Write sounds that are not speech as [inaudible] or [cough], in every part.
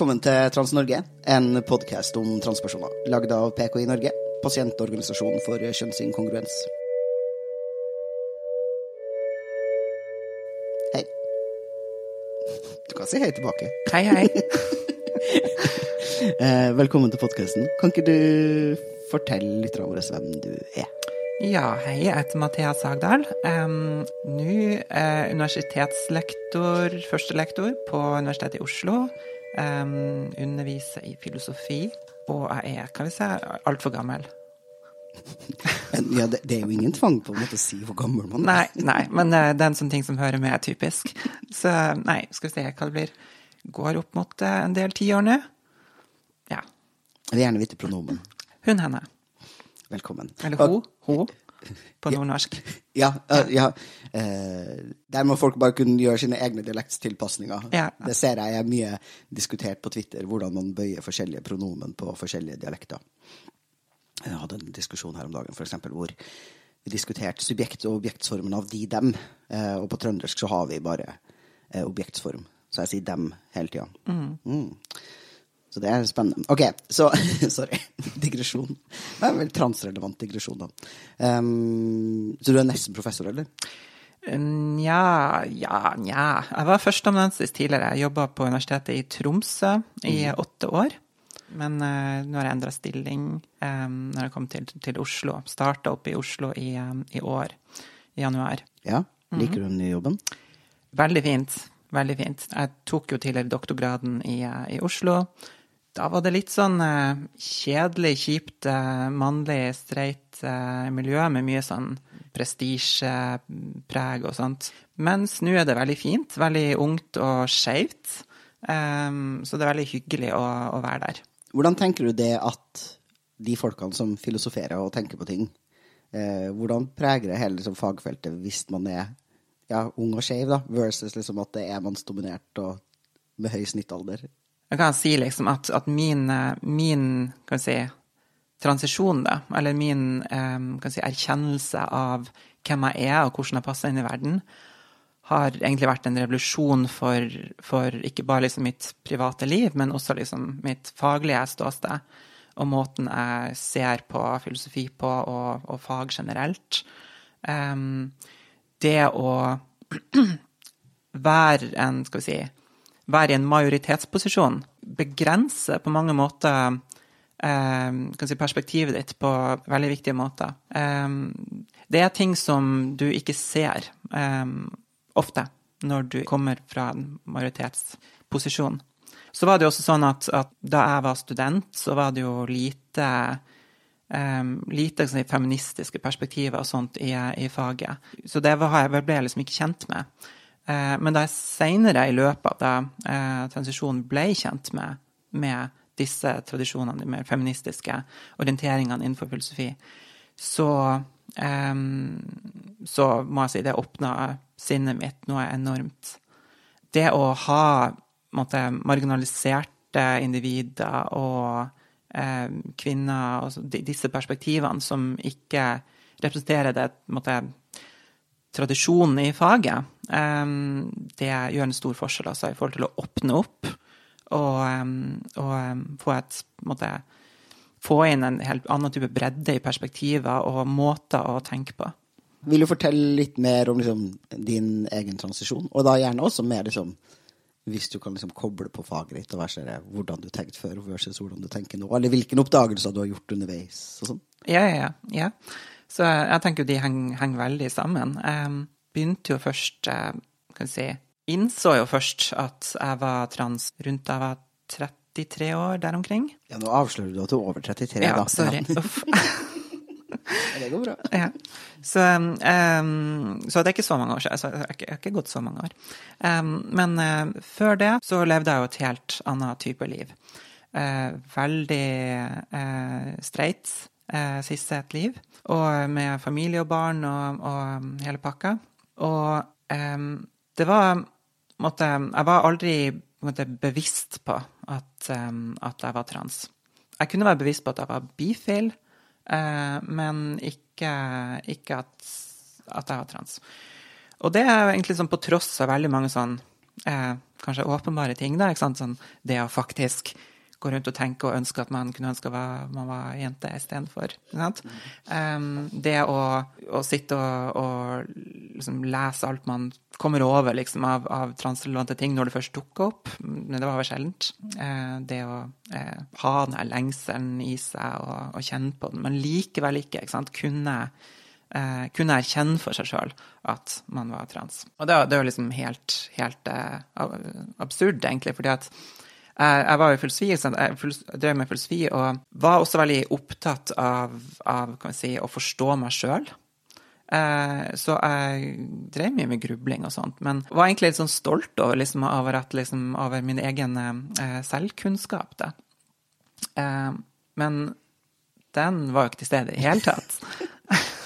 velkommen til Trans-Norge, en podkast om transpersoner. Lagd av PKI Norge, pasientorganisasjonen for kjønnsinkongruens. Hei. Du kan si hei tilbake. Hei, hei. [laughs] Eh, velkommen til podkasten. Kan ikke du fortelle litt om hvem du er? Ja, hei, jeg heter Mathea Sagdal. Um, Nå er universitetslektor, førstelektor på Universitetet i Oslo. Um, underviser i filosofi. Og jeg er, kan vi si, altfor gammel. Men, ja, det, det er jo ingen tvang på en måte å si hvor gammel man er. Nei, nei, men uh, det er en sånn ting som hører med, er typisk. Så nei, skal vi se hva det blir. Går opp mot uh, en del tiår nå. Ja. Jeg vil gjerne vite pronomen. Hun, henne. Velkommen. Eller ho? ho. På nordnorsk. Ja. eh, ja. Eh, der må folk bare kunne gjøre sine egne dialektstilpasninger. Ja. Det ser jeg er mye diskutert på Twitter, hvordan man bøyer forskjellige pronomen på forskjellige dialekter. Jeg hadde en diskusjon her om dagen, for eksempel, hvor vi diskuterte subjekt- og objektsformen av de, dem. Eh, og på trøndersk så har vi bare eh, objektsform. Så jeg sier dem hele tida. Mm. Så det er spennende. Ok, så [laughs] Sorry. Digresjon. Det er vel transrelevant digresjon, da. Um, så du er nesten professor, eller? Nja, ja, nja. Jeg var førsteamanuensis tidligere. Jeg jobba på Universitetet i Tromsø i åtte år. Men uh, nå har jeg endra stilling um, når jeg kom til, til Oslo. Starta opp i Oslo i, um, i år, i januar. Ja. Liker du den nye jobben? Veldig fint. Veldig fint. Jeg tok jo tidligere doktorgraden i, eh, i Oslo. Da var det litt sånn eh, kjedelig, kjipt, eh, mannlig, streit eh, miljø med mye sånn prestisjepreg og sånt. Mens nå er det veldig fint. Veldig ungt og skeivt. Um, så det er veldig hyggelig å, å være der. Hvordan tenker du det at de folkene som filosoferer og tenker på ting, eh, hvordan preger det hele liksom, fagfeltet hvis man er ja, ung og skeiv, versus liksom, at det er mannsdominert og med høy snittalder? Jeg kan si liksom at, at min, eh, min si, transisjon, da, eller min eh, si, erkjennelse av hvem jeg er og hvordan jeg passer inn i verden, har egentlig vært en revolusjon for, for ikke bare liksom mitt private liv, men også liksom mitt faglige ståsted. Og måten jeg ser på filosofi på, og, og fag generelt. Um, det å [clears throat] være en, skal vi si, være i en majoritetsposisjon begrenser på mange måter eh, si perspektivet ditt på veldig viktige måter. Eh, det er ting som du ikke ser eh, ofte når du kommer fra en majoritetsposisjon. Så var det jo også sånn at, at da jeg var student, så var det jo lite um, lite sånn, feministiske perspektiver og sånt i, i faget. Så det var, jeg ble jeg liksom ikke kjent med. Eh, men da jeg seinere i løpet av da eh, transisjonen ble kjent med, med disse tradisjonene, de mer feministiske orienteringene innenfor filosofi, så eh, så må jeg si det åpna sinnet mitt noe enormt. Det å ha måtte, marginaliserte individer og kvinner og så- disse perspektivene som ikke representerer det måtte, tradisjonen i faget, det gjør en stor forskjell altså, i forhold til å åpne opp og, em, og em, få et måte, få inn en helt annen type bredde i perspektiver og måter å tenke på. Vil du fortelle litt mer om liksom, din egen transisjon? Og da gjerne også mer liksom, hvis du kan liksom, koble på faget ditt og versere hvordan du tenkte før versus hvordan du tenker nå, eller hvilken oppdagelse du har gjort underveis og sånn. Ja, ja, ja. Så jeg tenker jo de henger, henger veldig sammen. Jeg begynte jo først eh, Kan vi si Innså jo først at jeg var trans rundt da jeg var 33 år, der omkring. Ja, nå avslører du at du er over 33, Ja, da. sorry. Uff. [laughs] det går bra. Ja. Så, um, så det er ikke så mange år siden. jeg ikke, det har ikke gått så mange år. Um, men uh, før det så levde jeg jo et helt annet type liv. Uh, veldig uh, streit uh, siste et liv. Og med familie og barn og, og hele pakka. Og em, det var måtte, Jeg var aldri måtte, bevisst på at, um, at jeg var trans. Jeg kunne være bevisst på at jeg var bifil, eh, men ikke, ikke at, at jeg var trans. Og det er egentlig sånn på tross av veldig mange sånn eh, kanskje åpenbare ting, da. Sånn det å faktisk gå rundt og tenke og ønske at man kunne ønske at man var jente istedenfor. Um, det å, å sitte og, og liksom lese alt man kommer over liksom, av, av transrelevante ting når det først dukker opp, men det var vel sjeldent. Uh, det å uh, ha den lengselen i seg og, og, kjenne på den, men likevel ikke, ikke sant? kunne eh, kunne erkjenne for seg sjøl at man var trans. Og det, er jo liksom helt, helt absurd, egentlig, fordi at jeg var jo filosofi, jeg drev med filosofi og var også veldig opptatt av, av si, å forstå meg sjøl. Eh, så jeg drev mye med grubling og sånt, men var egentlig litt sånn stolt over, liksom, over, at, liksom, over min egen eh, selvkunnskap. Da. Eh, men den var jo ikke til stede i det hele tatt. [laughs]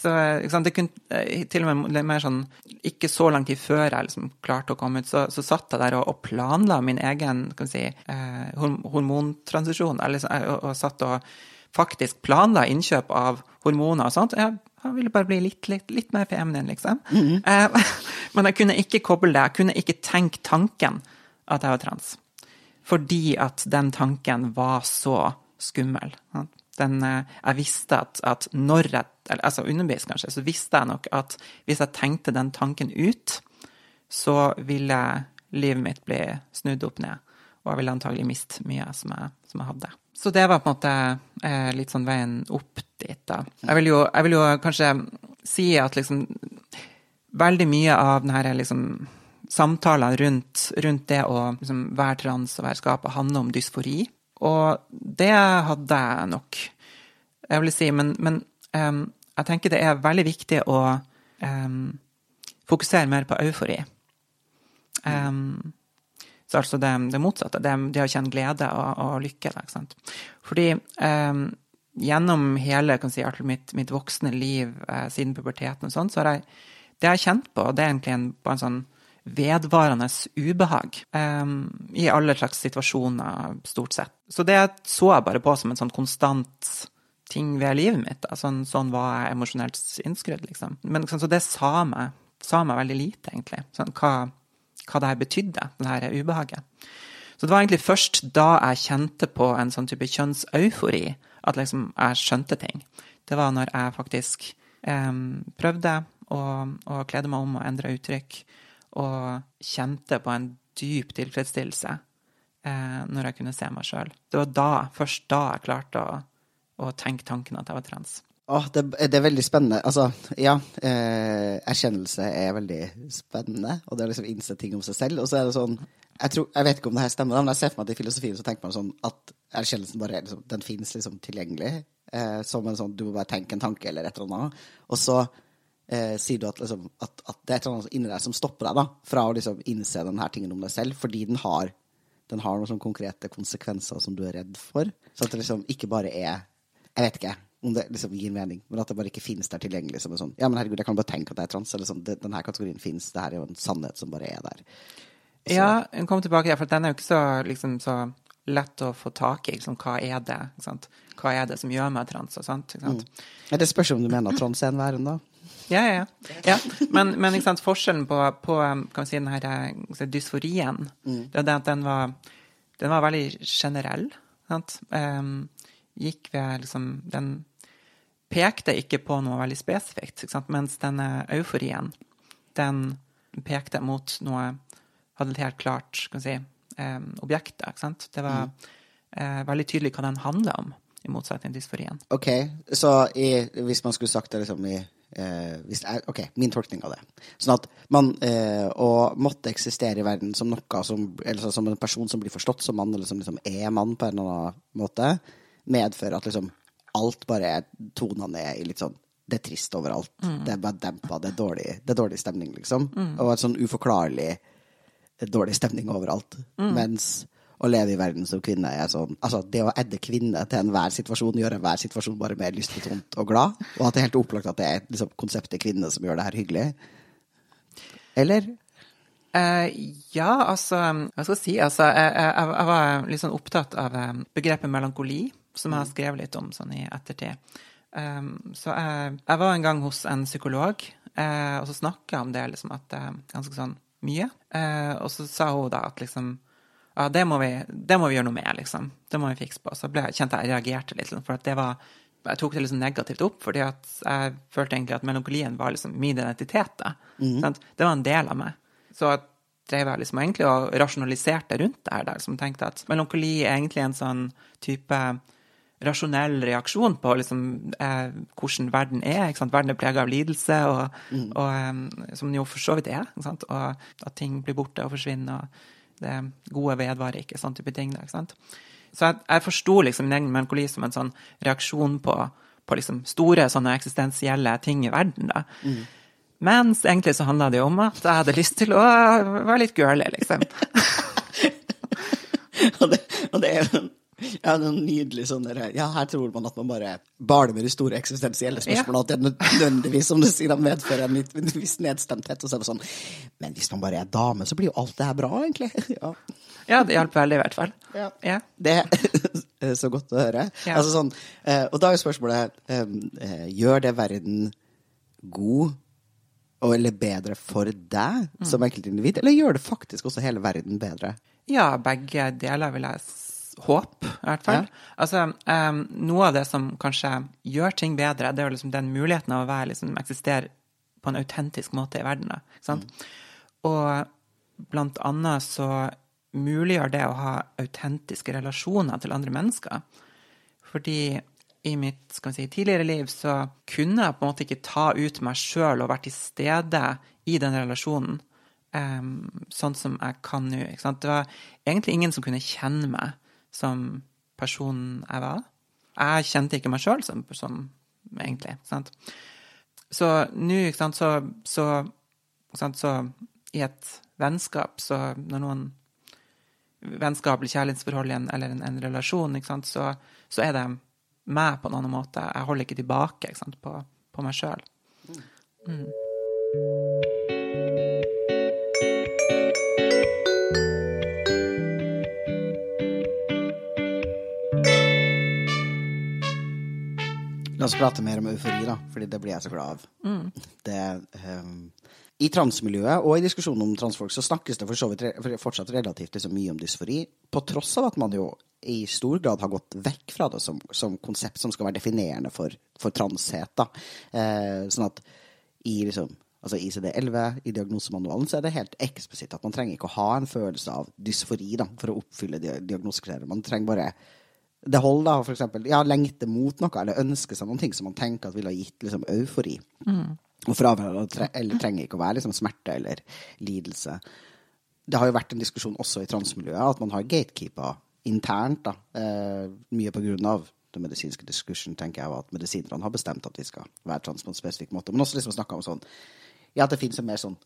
Så det kunne eh, til og med mer sånn Ikke så lang tid før jeg liksom klarte å komme ut, så, så satt jeg der og, og planla min egen skal vi si, eh, hormontransisjon. Eller, og, og, satt og faktisk planla innkjøp av hormoner og sånt. Jeg, jeg ville bare bli litt, litt, litt mer feminin, liksom. Mm -hmm. eh, [laughs] men jeg kunne ikke koble det. Jeg kunne ikke tenke tanken at jeg var trans. Fordi at den tanken var så skummel. Den, eh, jeg visste at, at når jeg altså underbevisst kanskje, så visste jeg nok at hvis jeg tenkte den tanken ut, så ville livet mitt bli snudd opp ned. Og jeg ville antagelig miste mye som jeg, som jeg hadde. Så det var på en måte eh, litt sånn veien opp dit, da. Jeg vil jo, jeg vil jo kanskje si at liksom veldig mye av denne liksom samtalene rundt, rundt, det å liksom være trans og være skapet handler om dysfori. Og det hadde jeg nok, jeg vil si. Men, men um, jeg tenker det er veldig viktig å um, fokusere mer på eufori. Um, så altså det, det motsatte. Det, det, å kjenne glede og, og lykke. Da, ikke sant? Fordi um, gjennom hele si, mitt, mitt, voksne liv eh, siden puberteten og sånn, så har jeg det jeg har kjent på, det er egentlig en, bare en sånn vedvarende ubehag um, i alle slags situasjoner, stort sett. Så det så jeg bare på som en sånn konstant ting ved livet mitt. Da. Sånn, sånn var jeg emosjonelt innskrudd, liksom. Men liksom, så det sa meg, sa meg veldig lite, egentlig. Sånn, hva, hva det her betydde, det her ubehaget. Så det var egentlig først da jeg kjente på en sånn type kjønnseufori, at liksom jeg skjønte ting. Det var når jeg faktisk eh, prøvde å, å klede meg om og endre uttrykk, og kjente på en dyp tilfredsstillelse eh, når jeg kunne se meg sjøl. Det var da, først da jeg klarte å og tenke tanken at jeg var trans. Åh, det, det, er veldig spennende. Altså, ja. Eh, erkjennelse er veldig spennende. Og det er liksom innse ting om seg selv. Og så er det sånn jeg, tror, jeg vet ikke om det her stemmer, men jeg ser for meg at i filosofien så tenker man sånn at erkjennelsen bare liksom, den finnes liksom tilgjengelig. Eh, som en sånn Du må bare tenke en tanke eller et eller annet. Og så eh, sier du at, liksom, at, at, det er et eller annet inni deg som stopper deg da, fra å liksom innse denne tingen om deg selv, fordi den har, den har noen sånn konkrete konsekvenser som du er redd for. Så at det liksom ikke bare er jeg vet ikke om det liksom gir mening, men at det bare ikke finnes der tilgjengelig som en sånn Ja, men herregud, jeg kan bare tenke at det er trans. Eller sånn, det, denne kategorien finnes. Det her er jo en sannhet som bare er der. Så. Ja, hun kom tilbake, for den er jo ikke så, liksom, så lett å få tak i. Liksom, hva er det? Hva er det som gjør meg trans? Og sånt, mm. ja, det spørs om du mener at trans er en verden, da. Ja, ja, ja. ja. Men, men forskjellen på, på kan vi si, den her eh, dysforien, mm. det er at den var, den var veldig generell. Sant? Um, gikk ved liksom Den pekte ikke på noe veldig spesifikt, mens denne euforien, den pekte mot noe Hadde et helt klart skal si, eh, objekt. Det var mm. eh, veldig tydelig hva den handla om, i motsetning til dysforien. OK, så i, hvis man skulle sagt det liksom i eh, hvis, OK, min tolkning av det. Sånn at man eh, å måtte eksistere i verden som noe som Eller som en person som blir forstått som mann, eller som liksom er mann på en eller annen måte, medfører at liksom alt bare er tona ned i litt sånn Det er trist overalt. Mm. Det er bare dempa. Det er dårlig, det er dårlig stemning, liksom. Mm. Og et sånn uforklarlig dårlig stemning overalt. Mm. Mens å leve i verden som kvinne er sånn Altså, det å edde kvinne til enhver situasjon gjør enhver situasjon bare mer lystbetont og glad. Og at det er helt opplagt at det er liksom, konseptet kvinne som gjør det her hyggelig. Eller? Uh, ja, altså Hva skal jeg si? Altså, jeg, jeg, jeg, var litt sånn opptatt av um, begrepet melankoli som jeg har skrevet litt om sånn i ettertid. Um, så jeg, jeg, var en gang hos en psykolog, uh, og så snakka jeg om det liksom at uh, ganske sånn mye. Uh, og så sa hun da at liksom ja, det må, vi, det må vi gjøre noe med, liksom. Det må vi fikse på. Så ble, kjente jeg reagerte litt, liksom, for at det var jeg tok det liksom negativt opp, fordi at jeg følte egentlig at melankolien var liksom min identitet. Da. Mm. Det var en del av meg. Så drev jeg liksom egentlig og rasjonaliserte rundt det her. Der, som tenkte at melankoli er egentlig en sånn type rasjonell reaksjon på liksom, eh, hvordan verden er. Verden er prega av lidelse, og, mm. og, um, som den jo for så vidt er. Og at ting blir borte og forsvinner. og Det gode vedvarer ikke, sånn type ting. Da, så jeg, jeg forsto liksom min egen melankoli som en sånn reaksjon på, på liksom store sånne eksistensielle ting i verden. da. Mm. Mens egentlig så handla det om at jeg hadde lyst til å være litt girly, liksom. [laughs] og, det, og det er jo [laughs] ja, noen nydelig sånn der, Ja, her tror man at man bare barner med de store eksistensielle spørsmålene, ja. at det nødvendigvis, som du sier, medfører en, litt, viss nedstemthet. Og så er det sånn Men hvis man bare er dame, så blir jo alt det her bra, egentlig. [laughs] Ja. Ja, det hjalp veldig, i hvert fall. Ja. ja. Det er [laughs] så godt å høre. Altså sånn, eh, og da er spørsmålet eh, Gjør det verden god eller bedre for deg mm. som enkeltindivid, eller gjør det faktisk også hele verden bedre? Ja, begge deler vil jeg håpe, i hvert fall. Ja. Altså, um, noe av det som kanskje gjør ting bedre, det er jo liksom den muligheten av å være, liksom, eksistere på en autentisk måte i verden. Da, mm. Og blant annet så muliggjør det å ha autentiske relasjoner til andre mennesker. Fordi i mitt si, tidligere liv så kunne jeg på en måte ikke ta ut meg sjøl og være til stede i den relasjonen um, sånn som jeg kan nå. Det var egentlig ingen som kunne kjenne meg som personen jeg var. Jeg kjente ikke meg sjøl som, som, egentlig. Sant? Så nå, ikke sant, så, så, så i et vennskap, så når noen vennskapelig kjærlighetsforhold eller en, en relasjon, så, så, er det meg på en annen måte. Jeg holder ikke tilbake ikke på, på, meg sjøl. Mm. La oss prate mer om eufori, da, fordi det blir jeg så glad av. Mm. Det um, i transmiljøet og i diskusjonen om transfolk så snakkes det for så vidt fortsatt relativt liksom, mye om dysfori, på tross av at man jo i stor grad har gått vekk fra det som, som konsept som skal være definerende for, for transhet. Da. Eh, sånn at i liksom, altså ICD-11, i diagnosemanualen, så er det helt eksplisitt at man trenger ikke å ha en følelse av dysfori da, for å oppfylle diagnosekriterier. Man trenger bare det holder for eksempel, ja, lengte mot noe, eller ønske seg noen ting som man tenker at ville ha gitt liksom, eufori. Mm. Og fravær eller trenger ikke å være liksom, smerte eller lidelse. Det har jo vært en diskusjon også i transmiljøet at man har gatekeeper internt. da, eh, Mye på grunn av den medisinske diskursen, tenker jeg, at medisinerne har bestemt at vi skal være trans på en spesifikk måte. Men også liksom snakka om sånn Ja, at det finnes en mer sånn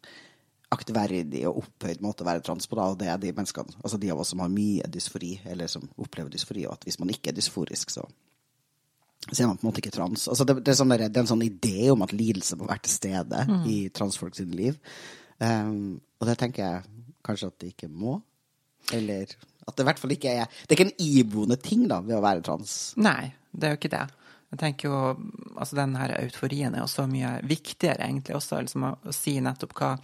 aktverdig og opphøyd måte å være trans på, da, og det er de menneskene, altså de av oss som har mye dysfori, eller som opplever dysfori, og at hvis man ikke er dysforisk, så så er man på en måte ikke trans. Altså det, det, er sånn der, det, er en sånn idé om at lidelse må være til stede mm. i transfolk sine liv. Um, og det tenker jeg kanskje at det ikke må. Eller at det i hvert fall ikke er Det er ikke en iboende ting da, ved å være trans. Nei, det er jo ikke det. Jeg tenker jo, altså Den her euforien er jo så mye viktigere, egentlig, også liksom å, å si nettopp hva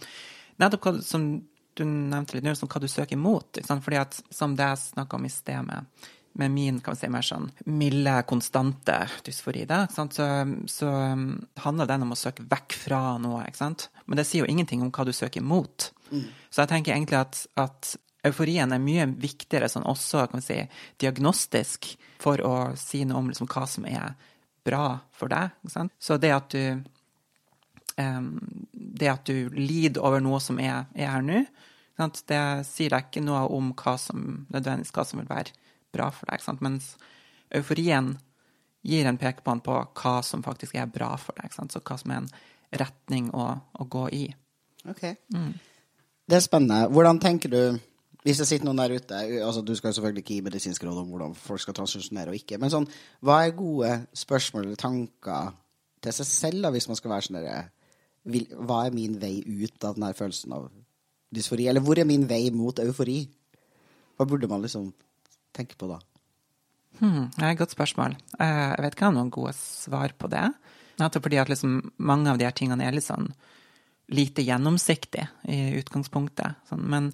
Nettopp hva som du nevnte litt nå, som hva du søker imot. Fordi at, som det jeg snakka om i sted med med min kan vi si, mer sånn milde, konstante dysfori, da, så, så um, handler den om å søke vekk fra noe. ikke sant? Men det sier jo ingenting om hva du søker mot. Mm. Så jeg tenker egentlig at, at, euforien er mye viktigere sånn også kan vi si, diagnostisk for å si noe om liksom, hva som er bra for deg. ikke sant? Så det at du det at du lider over noe som er, er her nå, det sier deg ikke noe om hva som nødvendigvis hva som vil være bra for deg. Sant? Mens euforien gir en pekepinn på hva som faktisk er bra for deg. Sant? Så hva som er en retning å, å gå i. Ok. Mm. Det er spennende. Hvordan tenker du hvis det sitter noen der ute altså Du skal selvfølgelig ikke gi medisinske råd om hvordan folk skal transfusjonere og ikke, men sånn, hva er gode spørsmål eller tanker til seg selv da, hvis man skal være sånn derre Hva er min vei ut av denne følelsen av dysfori? Eller hvor er min vei mot eufori? Hva burde man liksom tenke på da? Hmm, det er et godt spørsmål. Eh, jeg vet ikke om jeg har noen gode svar på det. Nettopp fordi at liksom mange av de her tingene er litt sånn lite gjennomsiktig i utgangspunktet. Sånn, men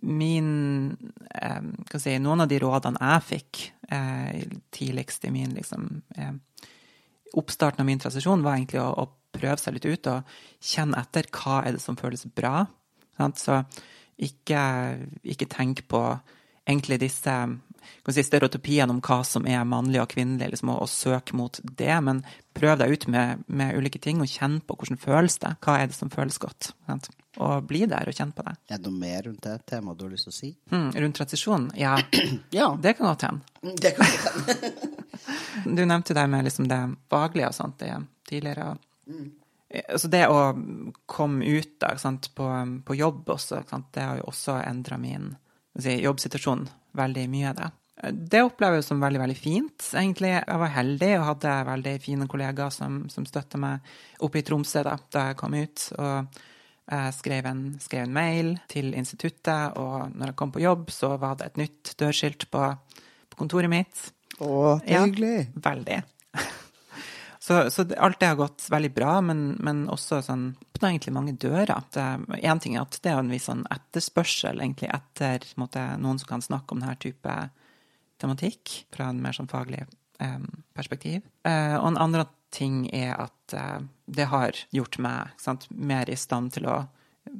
min eh, si, Noen av de rådene jeg fikk eh, tidligst i min liksom, eh, oppstarten av min transisjon, var egentlig å, å, prøve seg litt ut og kjenne etter hva er det som føles bra. Sant? Så ikke, ikke tenk på egentlig disse si, stereotypiene om hva som er mannlig og kvinnelig, liksom, og, og søk mot det. Men prøv deg ut med, med, ulike ting, og kjenn på hvordan føles det. Hva er det som føles godt? Sant? Og bli der og kjenn på det. Er det noe mer rundt det temaet du har lyst til å si? Mm, rundt transisjon? Ja. [clears throat] ja. Det kan godt hende. Mm, det kan godt hende. [laughs] du nevnte det med liksom det faglige og sånt det, tidligere. Mm. Altså det å komme ut da, sant, på, på, jobb også, det har jo også endra min si, jobbsituasjon veldig mye. Det. det opplever jeg som veldig veldig fint. egentlig. Jeg var heldig og hadde veldig fine kollegaer som, som støtta meg oppe i Tromsø da, da jeg kom ut. og jeg skrev en, skrev en, mail til instituttet, og når jeg kom på jobb, så var det et nytt dørskilt på, på kontoret mitt. Å, hyggelig. Ja, veldig. Så, så, alt det har gått veldig bra, men, men også sånn åpna egentlig mange dører. Én ting er at det er en viss sånn etterspørsel egentlig etter måte, noen som kan snakke om denne type tematikk fra en mer sånn faglig eh, perspektiv. Eh, og en andre ting er at eh, det har gjort meg sant, mer i stand til å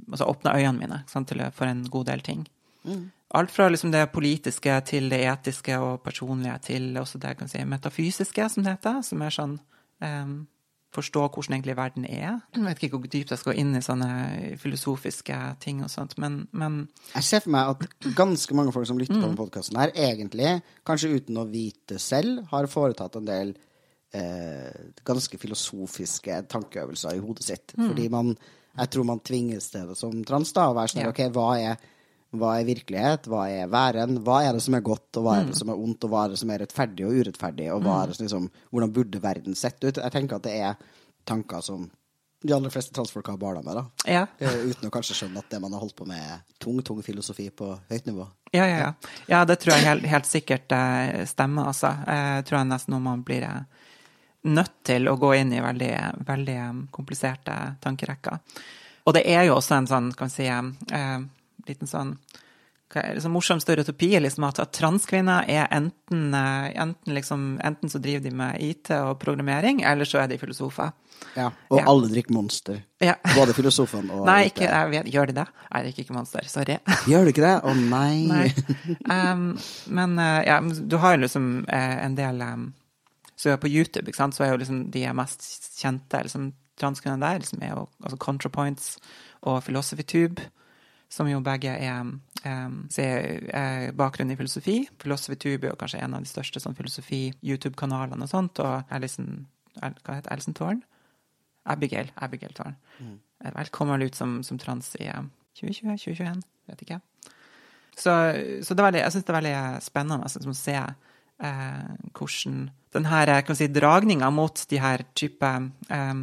altså åpne øynene mine sant, til, for en god del ting. Mm. Alt fra liksom det politiske til det etiske og personlige til også det jeg kan si, metafysiske, som det heter. Som er sånn um, Forstå hvordan egentlig verden er. Jeg vet ikke hvor dypt jeg skal gå inn i sånne filosofiske ting og sånt, men, men Jeg ser for meg at ganske mange folk som lytter på denne podkasten her, egentlig, kanskje uten å vite selv, har foretatt en del eh, ganske filosofiske tankeøvelser i hodet sitt. Mm. Fordi man Jeg tror man tvinges til det som trans, da, å være sånn ja. OK, hva er, hva er virkelighet? Hva er væren? Hva er det som er godt, og hva er det mm. som er ondt, og hva er det som er rettferdig og urettferdig, og er det som, liksom, hvordan burde verden sett ut? Jeg tenker at det er tanker som de aller fleste transfolk har barna med, da. Ja. Uten å kanskje skjønne at det man har holdt på med, er tung, tung filosofi på høyt nivå. Ja, ja, ja. ja det tror jeg helt, helt sikkert eh, stemmer, altså. Jeg tror jeg nesten noe man blir eh, nødt til å gå inn i veldig, veldig kompliserte tankerekker. Og det er jo også en sånn, kan vi si, eh, liten sånn sånn morsom stereotypi liksom at, at transkvinner er enten, eh, enten, liksom, enten så driver de med IT og programmering, eller så er de filosofer. Ja, Og ja. alle drikker Monster. Ja. [laughs] Både filosofene og [laughs] Nei, ikke, jeg vet, gjør de det? Jeg drikker ikke Monster. Sorry. [laughs] Gjør du ikke det? Å oh, nei. nei. Um, men uh, ja, du har jo liksom uh, en del um, så på YouTube sant, så er jo liksom de mest kjente liksom, transkvinnene der liksom er jo altså ContraPoints og PhilosophyTube, som jo begge er, er bakgrunn i filosofi. Philosophy Tube er jo kanskje en av de største sånn filosofi-YouTube-kanalene og sånt, og Alison Hva heter Alison Tårn? Abigail. Abigail Tårn. Mm. Vel, kommer vel ut som, som trans i 2020-2021, vet ikke. Så, så det veldig, jeg syns det er veldig spennende altså, å se eh, hvordan denne si, dragninga mot de her type um,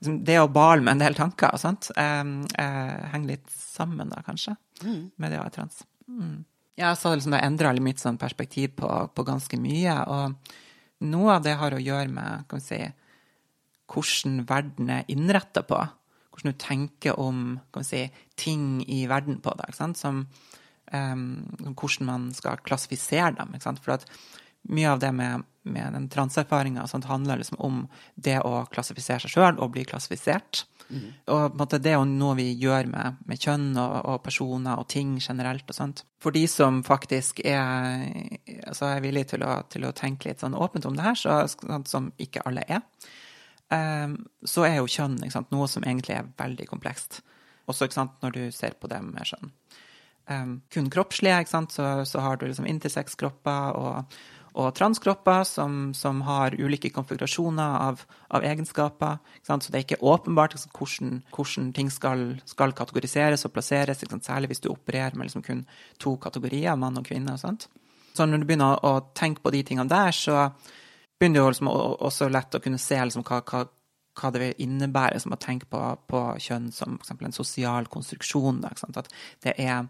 Det å bale med en del tanker og sånt, uh, henger litt sammen, da, kanskje, mm. med det å være trans. Mm. Ja, så liksom det endra mitt sånn perspektiv på, på, ganske mye. Og noe av det har å gjøre med kan vi si, hvordan verden er innretta på. Hvordan du tenker om kan vi si, ting i verden på det. Som um, hvordan man skal klassifisere dem. For at mye av det med, med den transerfaringa handler liksom om det å klassifisere seg sjøl og bli klassifisert. Mm. Og måte, det er jo noe vi gjør med, med kjønn og, og, personer og ting generelt. og sånt. For de som faktisk er, altså er villige til å, til å, tenke litt sånn åpent om det her, så, sånn, som ikke alle er, um, så er jo kjønn sant, noe som egentlig er veldig komplekst. Også sant, når du ser på det med skjønn. um, kun kroppslige, så, så, har du liksom intersex-kropper og, og transkropper som, som, har ulike konfigurasjoner av, av egenskaper. Så det er ikke åpenbart liksom, hvordan, hvordan, ting skal, skal, kategoriseres og plasseres, særlig hvis du opererer med liksom kun to kategorier, mann og kvinne. og sånt. Så når du begynner å, å tenke på de tingene der, så begynner det liksom også lett å kunne se liksom hva, hva, hva det vil innebære å tenke på, på kjønn som f.eks. en sosial konstruksjon. Da, At det er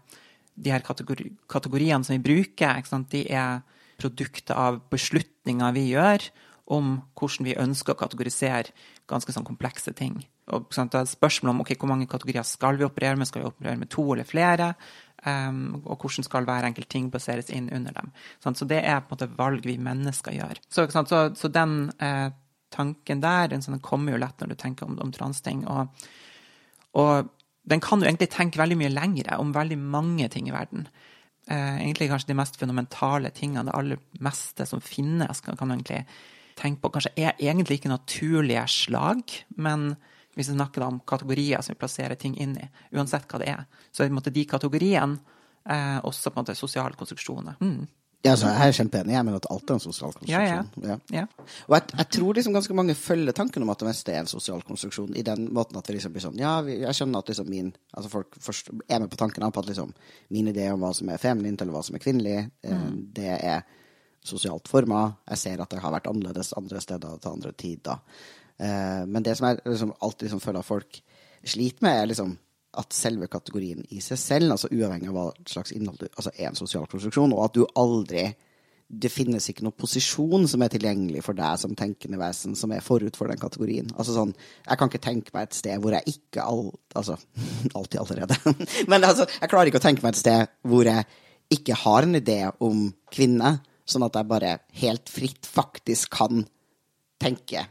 de her kategori kategoriene som vi bruker, de er produkter av beslutninger vi gjør om hvordan vi ønsker å kategorisere ganske sånn komplekse ting. og sant, det er spørsmål om ok, hvor mange kategorier skal vi operere med. Skal vi operere med to eller flere? Um, og hvordan skal hver enkelt ting baseres inn under dem. Sant? Så det er på en måte valg vi mennesker gjør. Så, så, så den eh, tanken der den, sånn, kommer jo lett når du tenker om, om transting. Og, og, den kan jo egentlig tenke veldig mye lengre om veldig mange ting i verden. Eh, egentlig kanskje de mest fundamentale tingene, det aller meste som finnes, kan, kan egentlig tenke på. Kanskje er egentlig ikke naturlige slag, men hvis vi snakker om kategorier som vi plasserer ting inn i, uansett hva det er. Så er de kategoriene eh, også på en måte sosiale konstruksjoner. Mm. Ja, altså, jeg er kjempeenig. Jeg mener at alt er en sosial konstruksjon. Ja, ja. ja. Og jeg, jeg, tror liksom ganske mange følger tanken om at det meste er en sosial konstruksjon, i den måten at det liksom blir sånn Ja, jeg skjønner at liksom min Altså folk først er med på tanken på at liksom min idé om hva som er feminint, eller hva som er kvinnelig, eh, mm. det er sosialt forma. Jeg ser at det har vært annerledes andre steder til andre tider. Eh, men det som jeg liksom alltid liksom føler at folk sliter med, er liksom at selve kategorien i seg selv, altså uavhengig av hva slags innhold du altså er en sosial konstruksjon, og at du aldri det finnes ikke noen posisjon som er tilgjengelig for deg som tenkende vesen, som er forut for den kategorien. Altså sånn, Jeg kan ikke tenke meg et sted hvor jeg ikke all, Altså, [laughs] alltid allerede. [laughs] Men altså, jeg klarer ikke å tenke meg et sted hvor jeg ikke har en idé om kvinne, sånn at jeg bare helt fritt faktisk kan tenke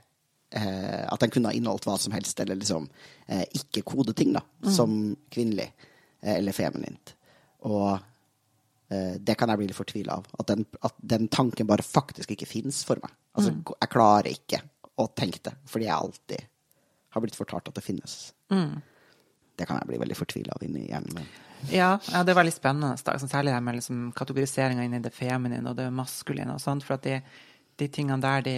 eh, at den kunne ha inneholdt hva som helst, eller liksom eh, ikke ting da, mm. som kvinnelig eh, eller feminint. Og eh, det kan jeg bli litt fortvila av. At den, at den, tanken bare faktisk ikke fins for meg. Altså, mm. jeg klarer ikke å tenke det, fordi jeg alltid har blitt fortalt at det finnes. Mm. Det kan jeg bli veldig fortvila av inni hjernen min. Ja, ja, det er veldig spennende. Særlig det med liksom, kategoriseringa inni det feminine og det maskuline. og sånt, for at de de tingene der de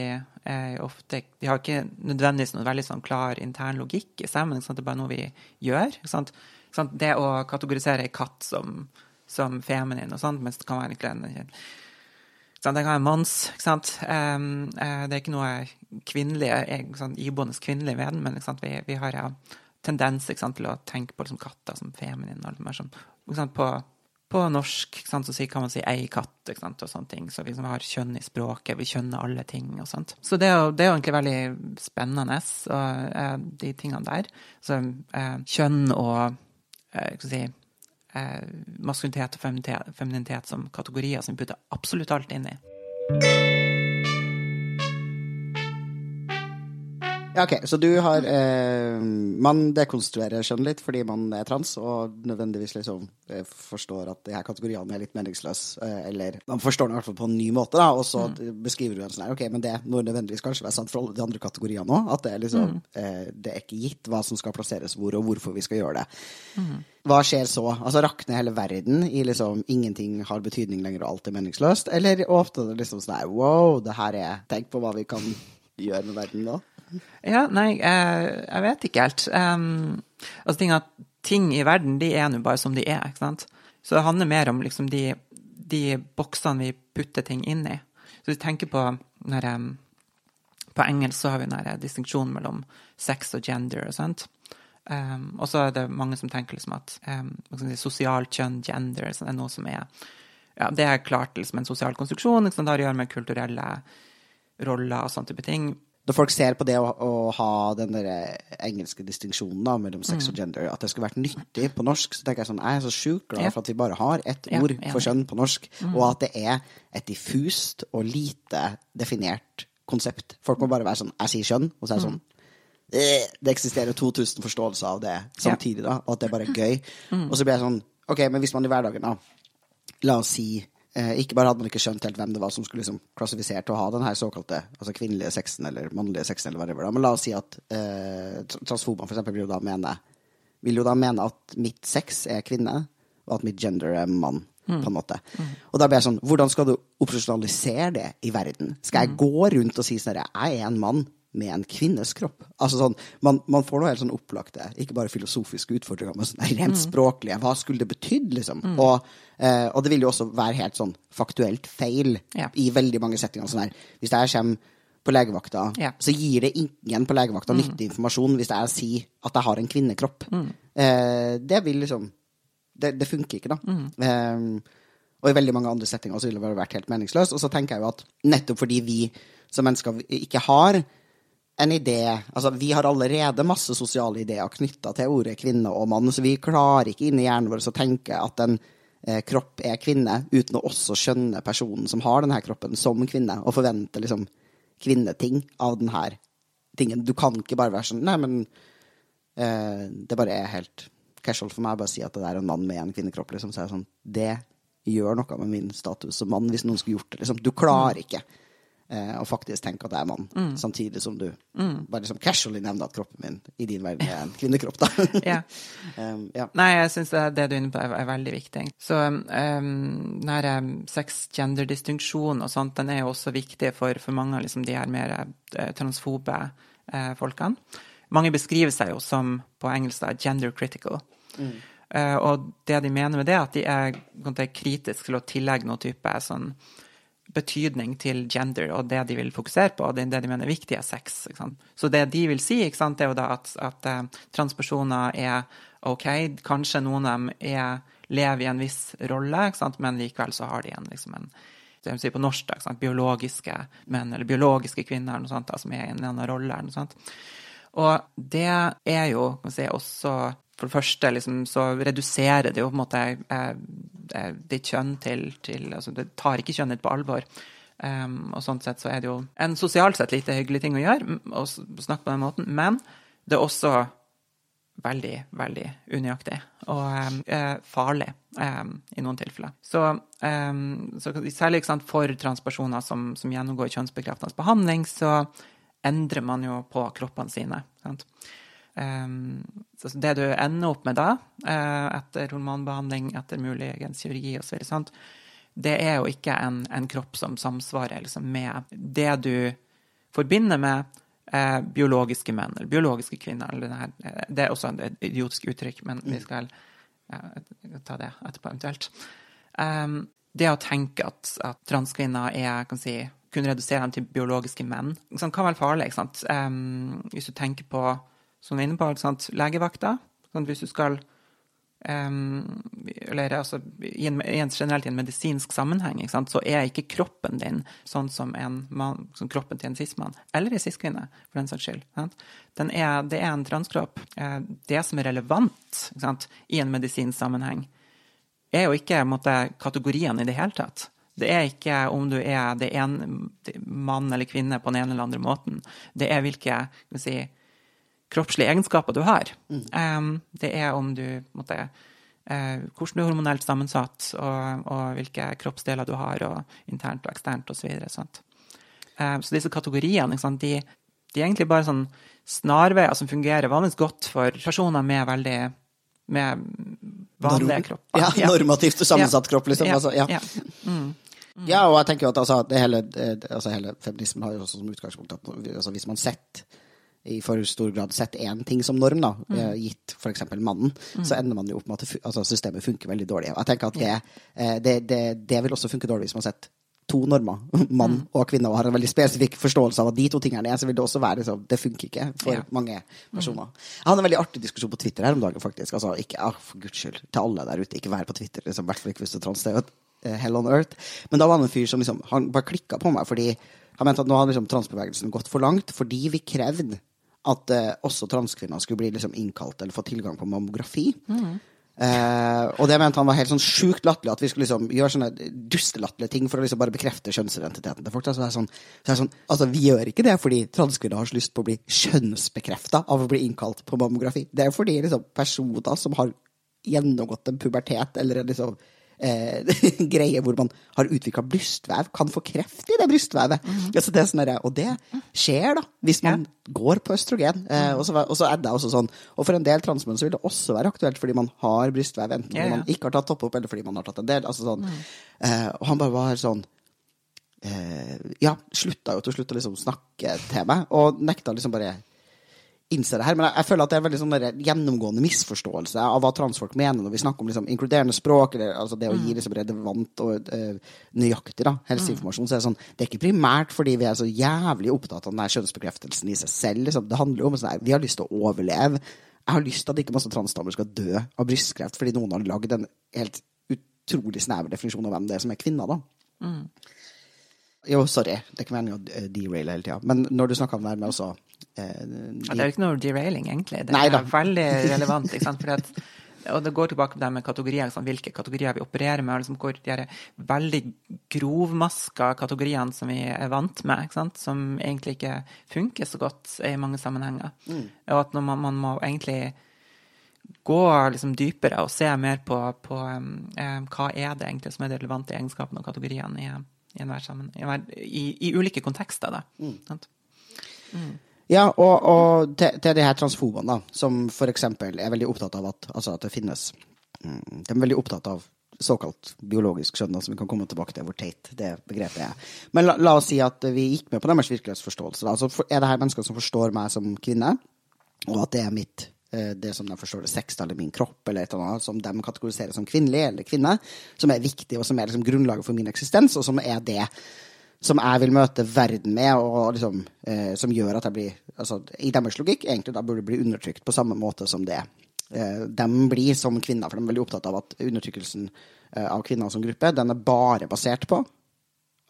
ofte De har ikke nødvendigvis noen veldig sånn klar intern logikk i seg, men det er bare noe vi gjør. Det å kategorisere ei katt som, som feminin og sånt, mens det kan være egentlig en den kan være manns. ikke sant? Uh, det er ikke noe kvinnelig, sånn, iboende kvinnelig ved den, men vi, vi, har ja, tendens sant, til å tenke på liksom, katter som feminin. og alt mer sånn, på på norsk sant, så kan man si 'ei katt' sant, og sånne ting. Så vi liksom har kjønn i språket, vi kjønner alle ting og sånt. Så det er jo, det er jo egentlig veldig spennende, og, eh, de tingene der. Så eh, kjønn og eh, si, eh, maskulinitet og feminitet, feminitet som kategorier som vi putter absolutt alt inn i. Ja, ok, Så du har eh, Man dekonstruerer kjønn litt fordi man er trans, og nødvendigvis liksom eh, forstår at de her kategoriene er litt meningsløse. Eh, eller man forstår det i hvert fall på en ny måte, da, og så mm. beskriver du en sånn her Ok, men det må nødvendigvis kanskje være sant for alle de andre kategoriene òg. At det er liksom mm. eh, Det er ikke gitt hva som skal plasseres hvor, og hvorfor vi skal gjøre det. Mm. Hva skjer så? Altså Rakner hele verden i liksom ingenting har betydning lenger, og alt er meningsløst? Eller åpner det liksom sånn her Wow, det her er Tenk på hva vi kan gjøre med verden nå? Ja, nei, jeg, vet ikke helt. Um, altså, ting, at, ting i verden, de er nå bare som de er, ikke sant. Så det handler mer om liksom de, de boksene vi putter ting inn i. Så hvis du tenker på når, um, På engelsk så har vi den distinksjonen mellom sex og gender og sånt. Um, og så er det mange som tenker liksom at um, si, sosialt kjønn, gender, sånn, er noe som er ja, Det er klart liksom en sosial konstruksjon. Liksom, det har å gjøre med kulturelle roller og sånne type ting når folk ser på det å, å ha den der engelske distinksjonen da, mellom sex og mm. gender, at det skulle vært nyttig på norsk, så tenker jeg sånn Jeg er så sjukt glad for at vi bare har ett ord for kjønn på norsk, mm. og at det er et diffust og lite definert konsept. Folk må bare være sånn Jeg sier kjønn, og så er det mm. sånn «Eh, Det eksisterer 2000 forståelser av det samtidig, da, og at det er bare gøy. Og så blir jeg sånn OK, men hvis man i hverdagen, da La oss si Eh, ikke bare hadde man ikke skjønt helt hvem det var som skulle liksom klassifisere til å ha den her såkalte altså kvinnelige sexen eller mannlige sexen, eller whatever. Men la oss si at eh, transfober for eksempel vil jo da mene vil jo da mene at mitt sex er kvinne, og at mitt gender er mann. Mm. på en måte. Mm. Og da blir jeg sånn, hvordan skal du operasjonalisere det i verden? Skal jeg mm. gå rundt og si sånn jeg er en mann, med en kvinnes kropp. Altså sånn, man, man får noe helt sånn opplagte, ikke bare filosofiske utfordringer, men sånn, rent mm. språklige. Hva skulle det betydd, liksom? Mm. Og, eh, og, det vil jo også være helt sånn faktuelt feil ja. i veldig mange settinger. Sånn her. Hvis jeg kommer på legevakta, ja. så gir det ingen på legevakta mm. nyttig informasjon hvis jeg sier at jeg har en kvinnekropp. Mm. Eh, det vil liksom det, det, funker ikke, da. Mm. Eh, og i veldig mange andre settinger så ville det vært helt meningsløst. Og så tenker jeg jo at nettopp fordi vi som mennesker ikke har en idé Altså, vi har allerede masse sosiale ideer knytta til ordet kvinne og mann, så vi klarer ikke inni hjernen vår å tenke at en eh, kropp er kvinne, uten å også skjønne personen som har denne kroppen, som kvinne, og forvente liksom kvinneting av denne tingen. Du kan ikke bare være sånn Nei, men eh, det bare er helt casual for meg å bare si at det er en mann med en kvinnekropp, liksom. Så er det sånn Det gjør noe med min status som mann, hvis noen skulle gjort det, liksom. Du klarer ikke eh, å faktisk tenke at jeg er mann, samtidig som du bare liksom casually nevner at kroppen min i din verden er en kvinnekropp, da. [laughs] Ja. um, [laughs] ja. Nei, jeg syns det, det du er inne på, er, er veldig viktig. Så um, den her um, sex-gender-distinksjonen og sånt, den er jo også viktig for, for mange av liksom, de her mer eh, transfobe eh, folkene. Mange beskriver seg jo som, på engelsk, da, gender critical. Eh, og det de mener med det, er at de er på en kritiske til å tillegge noe type sånn betydning til gender og det de vil fokusere på, og det, de mener er viktig, er sex. Så det de vil si, sant, er jo da at, at eh, transpersoner er OK, kanskje noen av dem er, lever i en viss rolle, sant, men likevel så har de en, liksom en det vil si på norsk, da, biologiske menn eller biologiske kvinner noe sånt, da, som er i en annen rolle. noe sånt. Og det er jo kan si, også For det første liksom, så reduserer det jo på en måte eh, ditt kjønn til, til altså Det tar ikke kjønnet på alvor. Um, og sånn sett så er det jo en sosialt sett lite hyggelig ting å gjøre, å snakke på den måten, men det er også veldig, veldig unøyaktig og um, eh, farlig um, i noen tilfeller. Så, så særlig sant, for transpersoner som, som gjennomgår kjønnsbekreftende behandling, så endrer man jo på kroppene sine. Sant? Så det du ender opp med da, eh, etter hormonbehandling, etter muligens kirurgi osv., sånt, det er jo ikke en, en kropp som samsvarer liksom, med det du forbinder med eh, biologiske menn eller biologiske kvinner. Eller det. Eh, det er også et idiotisk uttrykk, men vi skal ja, ta det etterpå eventuelt. Um, det å tenke at, at transkvinner er, kan si, kunne redusere dem til biologiske menn, sånn, kan være farlig. ikke sant? Um, hvis du tenker på, som vi er inne på, sant? legevakta. Sånn, hvis du skal um, Eller altså, i en, generelt i en medisinsk sammenheng, så er ikke kroppen din sånn som, en mann, som kroppen til en cis-mann, eller en cis-kvinne, for den saks skyld. Er, det er en transkropp. Eh, Det som er relevant i en medisinsk sammenheng, er jo ikke måtte, kategoriene i det hele tatt. Det er ikke om du er det en mann eller kvinne på den ene eller andre måten. Det er hvilke skal vi si, kroppslige egenskaper du har. Um, det er om du måtte, eh, hvordan du er hormonelt sammensatt, og, og hvilke kroppsdeler du har, og internt og eksternt osv. Så, videre, så disse kategoriene sant, de, de er egentlig bare sånn snarveier som fungerer vanligvis godt for personer med veldig med vanlige Norm- kropper. Ja, normativt sammensatt kropp, liksom. Ja, Altså, ja. ja. Ja, og jeg tenker jo at altså, det hele, eh, altså, hele feminismen har jo også som utgangspunkt at altså, hvis man setter i for stor grad setter én ting som norm, da, mm. gitt f.eks. mannen, så ender man jo opp med at altså, systemet funker veldig dårlig. Og jeg tenker at det, eh, det, det, det vil også funke dårlig hvis man har sett to normer, [laughs] mann og kvinne, og har en veldig spesifikk forståelse av at de to tingene er, så vil det også være liksom, Det funker ikke for Ja. mange personer. Jeg hadde en veldig artig diskusjon på Twitter her om dagen, faktisk. Altså, ikke, ah, for guds skyld, til alle der ute, ikke vær på Twitter, liksom, i hvert fall ikke hvis du er trans. Det er jo et eh, hell on earth. Men da var det en fyr som liksom, han bare klikka på meg, fordi han mente at nå hadde liksom, transbevegelsen gått for langt, fordi vi krevde at eh, også transkvinner skulle bli liksom, innkalt eller få tilgang på mammografi. Eh, og det mente han var helt sånn sjukt latterlig, at vi skulle liksom gjøre sånne dustelatterlige ting for å liksom bare bekrefte kjønnsidentiteten til folk. Så det er sånn, så det er sånn, altså Vi gjør ikke det fordi transkvinner har så lyst på å bli kjønnsbekrefta av å bli innkalt på mammografi. Det er fordi liksom, personer som har gjennomgått en pubertet eller liksom, eh, [laughs] greie hvor man har utvikla brystvev, kan få kreft i det brystvevet. Altså, det sånn og det skjer, da, hvis man går på østrogen. Eh, og så og så er det også sånn. Og for en del transmenn så vil det også være aktuelt fordi man har brystvev, enten Ja, ja. man ikke har tatt topp opp, eller fordi man har tatt en del. Altså, sånn. eh, og han bare var sånn eh, Ja, slutta jo til slutt å liksom snakke til meg, og nekta liksom bare innse det her. Men jeg, jeg føler at det er veldig sånn der gjennomgående misforståelse av hva transfolk mener når vi snakker om liksom, inkluderende språk, eller altså det å gi liksom, relevant og uh, nøyaktig da, helseinformasjon. Så er det sånn, det er ikke primært fordi vi er så jævlig opptatt av den kjønnsbekreftelsen i seg selv. Liksom. Det handler jo om sånn vi har lyst til å overleve. Jeg har lyst til at ikke masse transdamer skal dø av brystkreft fordi noen har lagd en helt utrolig snever definisjon av hvem det er som er kvinner, da. Jo, sorry, det er ikke meningen å deraile hele tida. Men når du snakker om det her med også eh, Ja, det er jo ikke noe derailing, egentlig. Det er veldig relevant. Fordi at, og det går tilbake på det med kategorier. liksom. Hvilke kategorier vi opererer med. Liksom hvor de veldig grovmaska kategoriene som vi er vant med, som egentlig ikke funker så godt i mange sammenhenger. Mm. Og at man, man må egentlig gå liksom dypere og se mer på, på um, um, hva er det egentlig som er de relevante egenskapene og kategoriene i, i, i, i, ulike kontekster. Da, Mm. sant? Ja, og, og til, til de her transfobene, da, som for eksempel er veldig opptatt av at, altså at det finnes mm, De er veldig opptatt av såkalt biologisk skjønn, da, som vi kan komme tilbake til hvor teit det begrepet er. Men la, la oss si at vi gikk med på deres virkelighetsforståelse. Altså, er det her mennesker som forstår meg som kvinne, og at det er mitt eh, det som de forstår det sex eller min kropp, eller et eller annet som de kategoriserer som kvinnelig eller kvinne, som er viktig, og som er liksom grunnlaget for min eksistens, og som er det som jeg vil møte verden med, og liksom, eh, som gjør at jeg blir altså, I deres logikk egentlig da burde bli undertrykt på samme måte som det eh, de blir som kvinner. For de er veldig opptatt av at undertrykkelsen eh, av kvinner som gruppe, den er bare basert på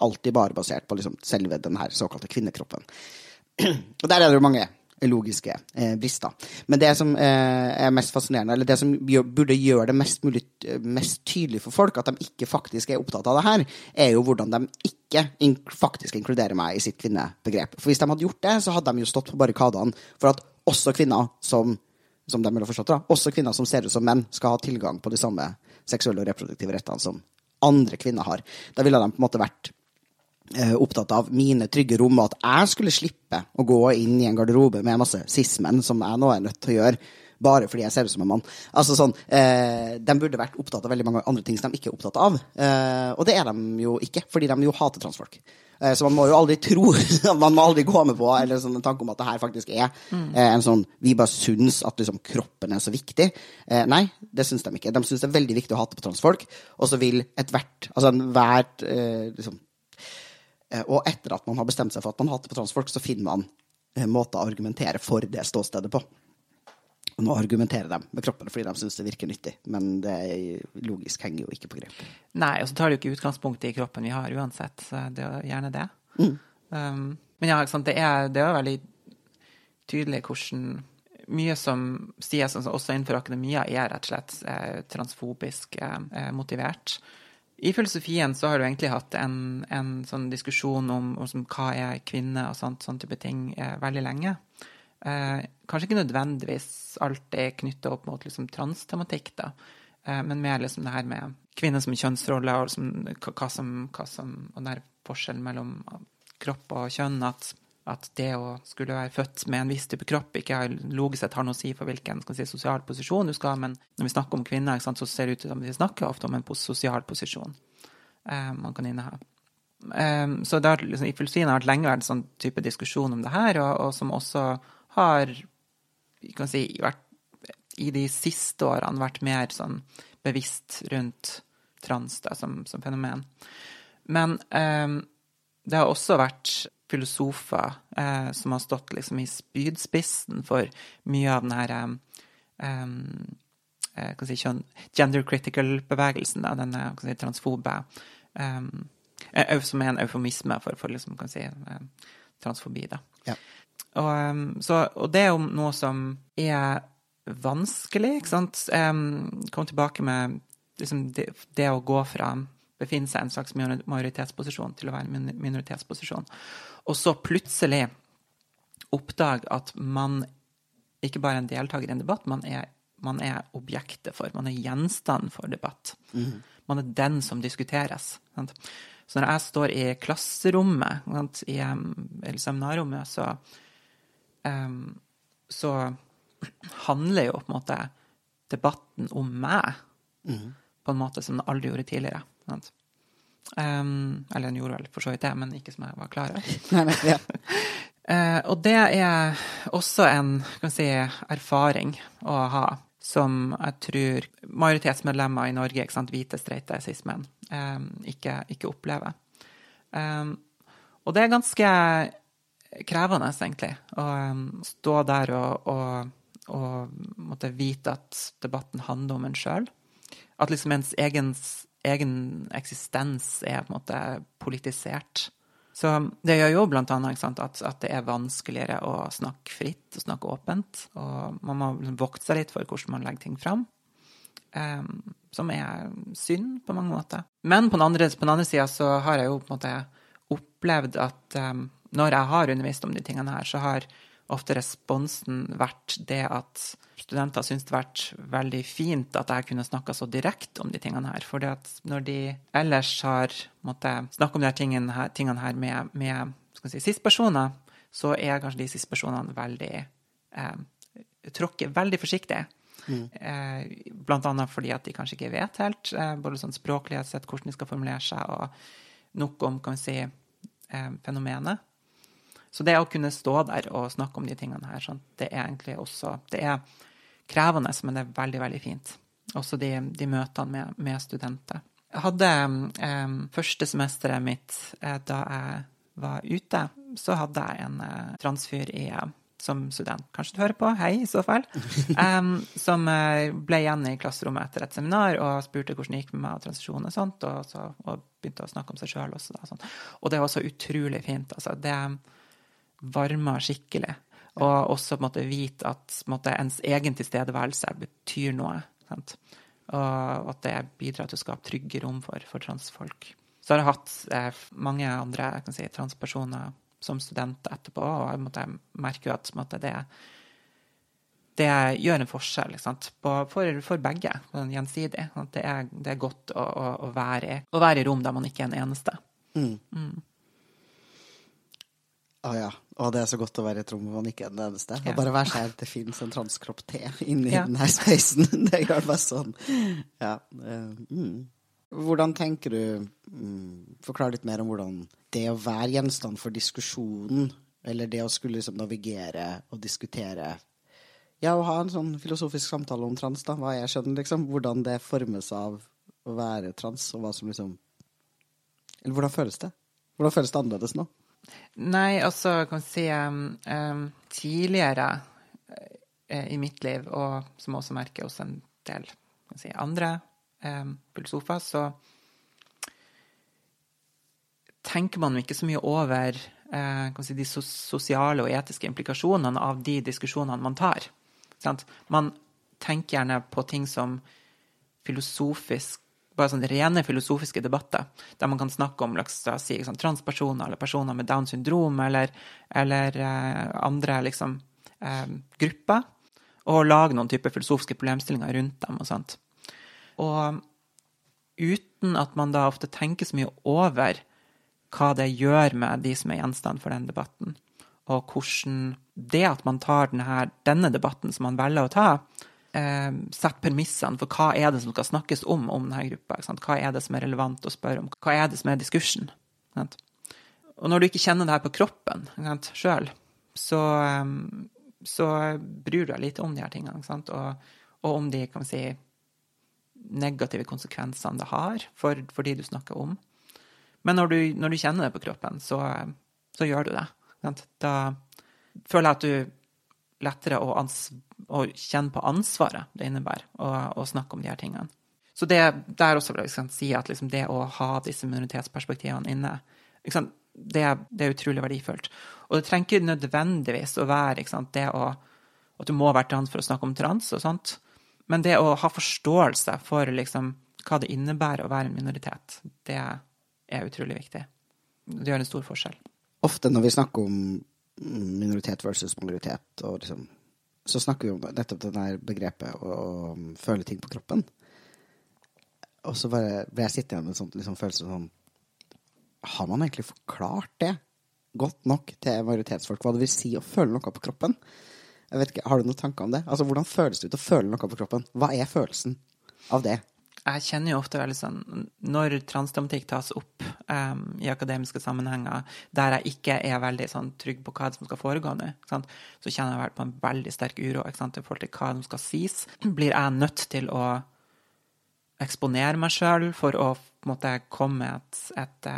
Alltid bare basert på liksom, selve den her såkalte kvinnekroppen. [clears throat] Og der er det jo mange logiske eh, brister. Men det som eh, er mest fascinerende, eller det som gjør, burde gjøre det mest mulig mest tydelig for folk, at de ikke faktisk er opptatt av det her, er jo hvordan de ikke in faktisk inkluderer meg i sitt kvinnebegrep. For hvis de hadde gjort det, så hadde de jo stått på barrikadene for at også kvinner som som de ville forstått da, også kvinner som ser ut som menn, skal ha tilgang på de samme seksuelle og reproduktive rettene som andre kvinner har. Da ville de på en måte vært opptatt av mine trygge rom, og at jeg skulle slippe å gå inn i en garderobe med masse cis-menn, som jeg nå er nødt til å gjøre, bare fordi jeg ser ut som en mann. Altså sånn, eh, De burde vært opptatt av veldig mange andre ting som de ikke er opptatt av. Eh, og det er de jo ikke, fordi de jo hater transfolk. Eh, så man må jo aldri tro [laughs] Man må aldri gå med på eller sånn en tanke om at det her faktisk er eh, en sånn Vi bare syns at liksom, kroppen er så viktig. Eh, nei, det syns de ikke. De syns det er veldig viktig å hate på transfolk, og så vil ethvert Altså enhver eh, liksom, Eh, Og etter at man har bestemt seg for at man hater på transfolk, så finner man en måte å argumentere for det ståstedet på. Og nå argumenterer de med kroppen fordi de syns det virker nyttig, men det er, logisk henger jo ikke på grep. Nei, og så tar det jo ikke utgangspunkt i kroppen vi har uansett. Så det er jo gjerne det. Um, men ja, det er, det er jo veldig tydelig hvordan mye som sies altså også innenfor akademia, er rett og slett eh, transfobisk eh, motivert. I filosofien så har du egentlig hatt en, en sånn diskusjon om, om hva er kvinne og sånt, sånn type ting eh, veldig lenge. Eh, kanskje ikke nødvendigvis alltid knytta opp mot liksom, transtematikk, da, eh, men mer liksom det her med kvinner som kjønnsrolle, og liksom, hva, som, hva som Og den forskjellen mellom kropp og kjønn, at, at det å skulle være født med en viss type kropp ikke har, logisk sett har noe å si for hvilken si, sosial posisjon du skal ha, men når vi snakker om kvinner, sant, så ser det ut som vi snakker ofte om en sosial posisjon eh, man kan inneha. Um, så det har, liksom, I filosofien har det lenge vært en sånn type diskusjon om det her, og, og som også har si, vært, i de siste årene vært mer sånn bevisst rundt trans da, som, som fenomen. Men um, det har også vært filosofer eh, som har stått liksom i spydspissen for mye av den her um, si, gender critical-bevegelsen, denne si, transfobe um, Som er en eufemisme for, for liksom, kan si, transfobi. Da. Ja. Og, så, og det er jo noe som er vanskelig, ikke sant? Um, kom tilbake med liksom, det, det å gå fra befinne seg i en slags majoritetsposisjon til å være en minoritetsposisjon. Og så plutselig oppdage at man ikke bare er en deltaker i en debatt, man er, man er objektet for, man er gjenstand for debatt. Man er den som diskuteres. Sant? Så når jeg står i klasserommet, sant, i eller seminarrommet, så, um, så handler jo på en måte debatten om meg på en måte som den aldri gjorde tidligere. Sant? Um, eller hun gjorde vel for så vidt det, men ikke som jeg var klar over. [laughs] Ja. uh, og det er også en kan si, erfaring å ha, som jeg tror majoritetsmedlemmer i Norge, ikke sant, hvite, streite cis-menn, um, ikke, ikke opplever. Um, og det er ganske krevende, egentlig, å stå der og, og, og måtte vite at debatten handler om en sjøl. At liksom ens egen, egen eksistens er på en måte politisert. Så det gjør jo blant annet at, at, det er vanskeligere å snakke fritt og snakke åpent. Og man må liksom vokte seg litt for hvordan man legger ting fram. Um, som er synd på mange måter. Men på den andre, på andre sida så har jeg jo på en måte opplevd at um, når jeg har undervist om de tingene her, så har ofte responsen vært det at studenter syns det har vært veldig fint at jeg kunne snakka så direkte om de tingene her. For når de ellers har måttet snakke om de her tingene her, tingene her med, med si, sist-personer, så er kanskje de sist-personene veldig eh, tråkker veldig forsiktig. Mm. Eh, blant annet fordi at de kanskje ikke vet helt, eh, både sånn språklighet hvordan de skal formulere seg, og nok om kan vi si, eh, fenomenet. Så det å kunne stå der og snakke om de tingene her, sånn, det er egentlig også Det er krevende, men det er veldig, veldig fint. Også de, de møtene med, med, studenter. Jeg hadde eh, første semesteret mitt eh, da jeg var ute, så hadde jeg en eh, transfyr i eh, som student. Kanskje du hører på? Hei, i så fall. [laughs] Um, som eh, ble igjen i klasserommet etter et seminar og spurte hvordan det gikk med meg og transisjon og sånt, og, så, og begynte å snakke om seg sjøl også. Da, sånn. Og det var så utrolig fint. Altså. Det, varmer skikkelig. Og også på en måte vite at måte, ens egen tilstedeværelse betyr noe. Sant? Og at det bidrar til å skape trygge rom for, for transfolk. Så har jeg hatt eh, mange andre si, transpersoner som studenter etterpå, og jeg måtte, merker jo at måte, det, det gjør en forskjell På, for, for, begge, gjensidig. At det er, det er godt å, å, å, være i, å være i rom der man ikke er en eneste. Mm. Mm. Ah, ja. Og det er så godt å være i et rom hvor man ikke er den eneste. Ja. Og bare være seg det fins en transkropp T inni ja. denne spacen. [laughs] Det gjør bare sånn. Ja. Eh, mm. Hvordan tenker du mm, Forklar litt mer om hvordan det å være gjenstand for diskusjonen, eller det å skulle liksom navigere og diskutere Ja, å ha en sånn filosofisk samtale om trans, da, hva jeg skjønner, liksom. Hvordan det formes av å være trans, og hva som liksom Eller hvordan føles det? Hvordan føles det annerledes nå? Nei, altså, kan si um, Tidligere uh, i mitt liv, og som også merker hos en del si, andre um, så tenker man ikke så mye over uh, si, de sosiale og etiske implikasjonene av de diskusjonene man tar. Sant? Man tenker gjerne på ting som filosofisk bare sånne rene filosofiske debatter, der man kan snakke om si, liksom, transpersoner eller personer med Downs syndrom eller, eller eh, andre liksom, eh, grupper, og lage noen typer filosofiske problemstillinger rundt dem og sånt. Og uten at man da ofte tenker så mye over hva det gjør med de som er gjenstand for den debatten, og hvordan det at man tar denne, denne debatten som man velger å ta, eh, sette premissene for hva er det som skal snakkes om om denne gruppa. Hva er det som er relevant å spørre om? Hva er det som er diskursen? Sant? Og når du ikke kjenner det her på kroppen sjøl, så, um, så bryr du deg lite om de her tingene. Og, og, om de kan vi si, negative konsekvensene det har for, for de du snakker om. Men når du, når du, kjenner det på kroppen, så, så gjør du det. Sant? Da føler jeg at du lettere å, å, kjenne på ansvaret det innebærer å, snakke om de her tingene. Så det, der også vil jeg si at liksom det å ha disse minoritetsperspektivene inne, det, det, er utrolig verdifullt. Og det trenger ikke nødvendigvis å være det å, at du må være trans for å snakke om trans og sånt, men det å ha forståelse for liksom, hva det innebærer å være en minoritet, det er utrolig viktig. Det gjør en stor forskjell. Ofte når vi snakker om minoritet versus majoritet, og liksom Så snakker vi om nettopp det der begrepet å, å føle ting på kroppen. Og så bare ble jeg sittende med en sånn liksom, følelse sånn Har man egentlig forklart det godt nok til majoritetsfolk hva det vil si å føle noe på kroppen? Jeg vet ikke, Har du noen tanker om det? Altså, Hvordan føles det ut å føle noe på kroppen? Hva er følelsen av det? Jeg kjenner jo ofte veldig sånn Når transtematikk tas opp um, i akademiske sammenhenger der jeg ikke er veldig sånn, trygg på hva som skal foregå nå, så kjenner jeg på en veldig sterk uro i forhold til hva som skal sies. Blir jeg nødt til å eksponere meg sjøl for å måtte komme med et, et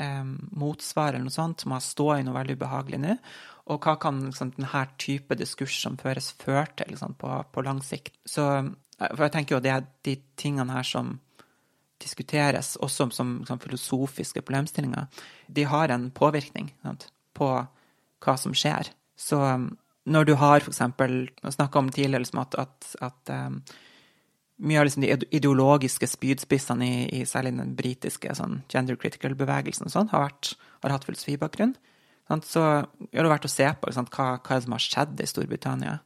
um, motsvar eller noe sånt? Må jeg stå i noe veldig ubehagelig nå? Og hva kan liksom, denne type diskurs som føres, føre til liksom, på, på lang sikt? Så for jeg tenker jo det er de tingene her som diskuteres også som, som filosofiske problemstillinger, de har en påvirkning sant, på hva som skjer. Så um, når du har f.eks. snakka om tidligere liksom at, at, at um, mye av liksom de ideologiske spydspissene i, i særlig den britiske sånn gender critical-bevegelsen sånn, har, har, hatt filosofibakgrunn. Sant? Så har det vært å se på sant, hva, hva som har skjedd i Storbritannia.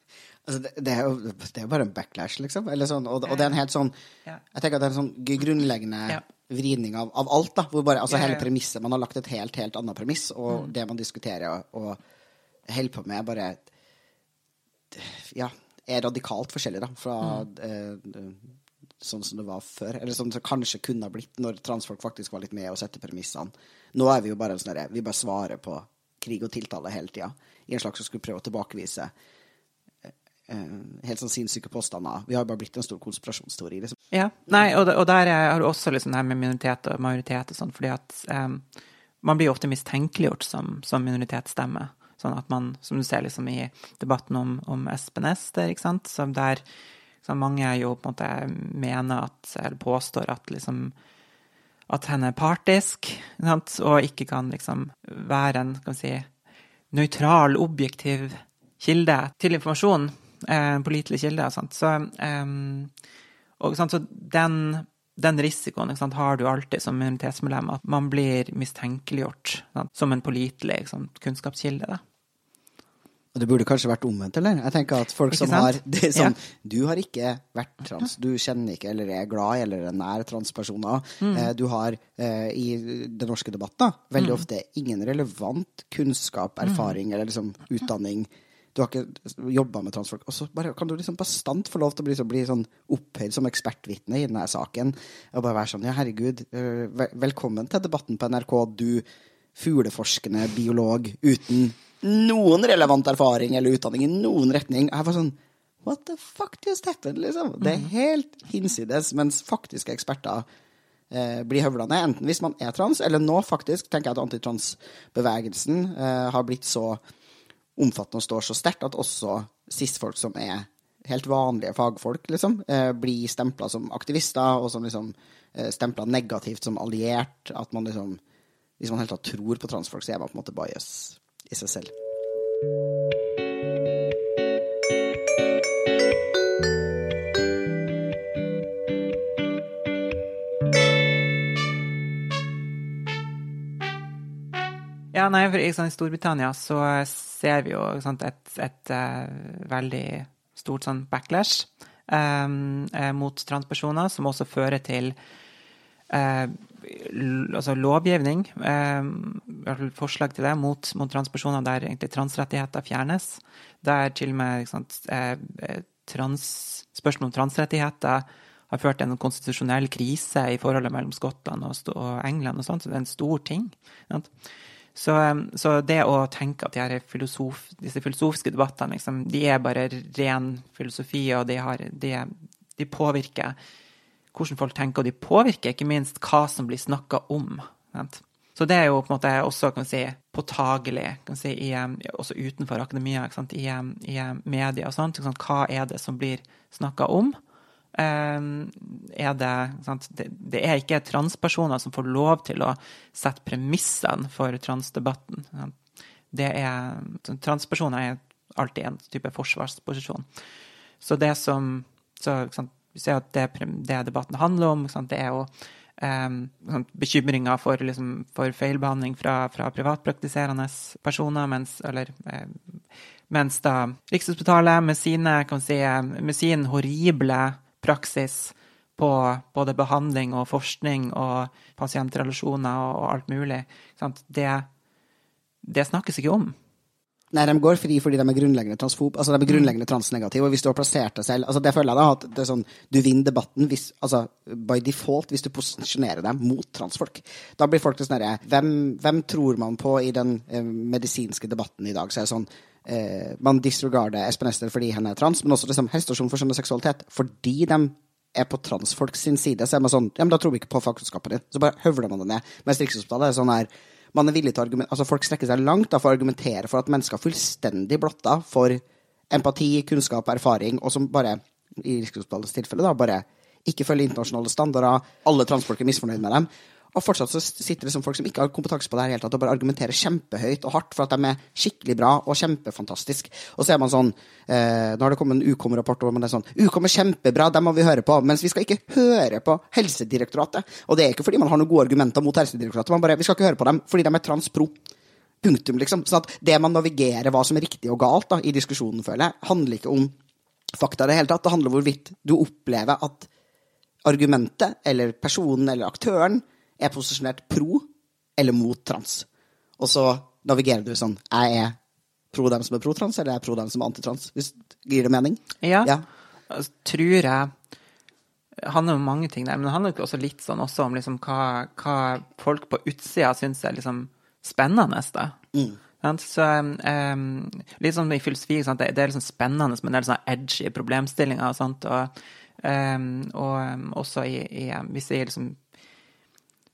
Altså, det, det, er jo, det er bare en backlash, liksom. Sånn, og, og, det er en helt sånn Jeg tenker at det er en sånn grunnleggende vridning av, av, alt. da, hvor bare, altså Hele premisset Man har lagt et helt, helt annet premiss, og mm. det man diskuterer og, holder på med, bare Ja, er radikalt forskjellig da, fra mm. eh, sånn som det var før. Eller sånn som det kanskje kunne ha blitt når transfolk faktisk var litt med og sette premissene. Nå er vi jo bare en sånn Vi bare svarer på krig og tiltale hele tida, i en slags som skulle prøve å tilbakevise helt sånn sinnssyke påstander. Vi har bare blitt en stor konspirasjonsteori. Liksom. Ja, nei, og, og der har du også liksom her med minoritet og majoritet og sånn, fordi at um, man blir ofte mistenkeliggjort som, som minoritetsstemme. Sånn at man, som du ser liksom i debatten om, om Espen Ester, ikke sant, som der så mange jo på en måte mener at, eller påstår at liksom at henne er partisk, sant, og ikke kan liksom være en kan si, nøytral, objektiv kilde til informasjon. Eh, kilde. Sant? Så, eh, og, sant, så den, den risikoen sant, har du alltid som minoritetsmedlem, at man blir mistenkeliggjort sant, som en pålitelig kunnskapskilde. Da. Og det burde kanskje vært omvendt, eller? Jeg tenker at folk som har [laughs] det sånn, ja. Du har ikke vært trans, du kjenner ikke eller er glad eller er nær transpersoner. Mm. Eh, du har eh, i den norske debatten veldig mm. ofte ingen relevant kunnskap, erfaring mm. eller liksom utdanning. Du har ikke jobba med transfolk. Og så bare, kan du liksom bastant få lov til å bli, så, bli sånn opphøyd som ekspertvitne i denne saken. Og bare være sånn Ja, herregud, uh, velkommen til debatten på NRK, du fugleforskende biolog uten noen relevant erfaring eller utdanning i noen retning. Jeg var sånn What the fuck just happened? Liksom. Det er mhm. helt hinsides, mens faktiske eksperter eh, blir høvlende. Enten hvis man er trans, eller nå faktisk tenker jeg at antitransbevegelsen eh, har blitt så omfattende og står så sterkt at også cis-folk som er helt vanlige fagfolk, liksom, eh, blir stempla som aktivister, og som liksom eh, stempla negativt som alliert. At man liksom Hvis man helt tatt tror på transfolk, så er man på en måte bias i seg selv. Ja, nei, for I Storbritannia så ser vi jo sant, et, et uh, veldig stort sånn backlash um, mot transpersoner, som også fører til uh, altså lovgivning, eh, forslag til det, mot, mot, transpersoner der egentlig transrettigheter fjernes. Der til og med sant, trans, spørsmål om transrettigheter har ført til en konstitusjonell krise i forholdet mellom Skottland og, og England og sånt, så det er en stor ting. Så, så, det å tenke at filosof, disse filosofiske debattene liksom, de er bare ren filosofi, og de, har, de, de påvirker hvordan folk tenker, og de påvirker ikke minst hva som blir snakka om. Så det er jo på en måte også kan si, påtagelig kan si, i, også utenfor akademia, i, i, media og sånt. Hva er det som blir snakka om? Um, er det, det, det, er ikke transpersoner som får lov til å sette premissene for transdebatten. Det er, transpersoner er alltid en type forsvarsposisjon. Så det som så, vi ser at det, det debatten handler om, det er jo um, bekymringer for, liksom, for feilbehandling fra, fra, privatpraktiserende personer, mens, eller, um, mens da Rikshospitalet med, sine, si, med sin horrible praksis på både behandling og forskning og pasientrelasjoner og, og alt mulig, det, det snakkes ikke om. Nei, de går fri fordi de er grunnleggende transfob, altså de er grunnleggende transnegative. Og hvis du har plassert deg selv altså Det føler jeg da at det er sånn, du vinner debatten hvis, altså by default hvis du posisjonerer deg mot transfolk. Da blir folk sånn herre hvem, hvem, tror man på i den eh, medisinske debatten i dag? Så er det sånn eh, Man disregarder Espen Ester fordi han er trans, men også liksom helsestasjon for skjønn seksualitet fordi de er på transfolk sin side. Så er man sånn Ja, men da tror vi ikke på fagkunnskapen din. Så bare høvler man det ned. Mens Rikshospitalet er sånn her man er villig til å altså Folk strekker seg langt da, for å argumentere for at mennesker er fullstendig blotta for empati, kunnskap og erfaring, og som bare, i Rikshospitalets tilfelle, da, bare ikke følger internasjonale standarder, alle transfolk er misfornøyd med dem. Og fortsatt så sitter det som folk som ikke har kompetanse på det her i hele tatt, og bare argumenterer kjempehøyt og hardt for at de er skikkelig bra og kjempefantastisk. Og så er man sånn eh, Nå har det kommet en Ukom-rapport hvor man er sånn Ukom er kjempebra, dem må vi høre på. Mens vi skal ikke høre på Helsedirektoratet. Og det er ikke fordi man har noen gode argumenter mot Helsedirektoratet, man bare Vi skal ikke høre på dem fordi de er transpro. Punktum, liksom. Sånn at det man navigerer hva som er riktig og galt da, i diskusjonen, føler jeg, handler ikke om fakta i det hele tatt. Det handler om hvorvidt du opplever at argumentet, eller personen, eller aktøren, er posisjonert pro eller mot trans. Og så navigerer du sånn Jeg er pro dem som er pro trans, eller jeg er pro dem som er antitrans? Hvis Gir det mening? Ja. Ja. Altså, tror jeg det handler om mange ting der, men det handler jo også litt sånn også om liksom hva, hva folk på utsida syns er liksom spennende. da. Mm. Så um, Litt sånn i filosofi, sant? Det, det er liksom spennende med en del sånn edgy problemstillinger og sånt. Og, um, og um, også i, i Hvis vi liksom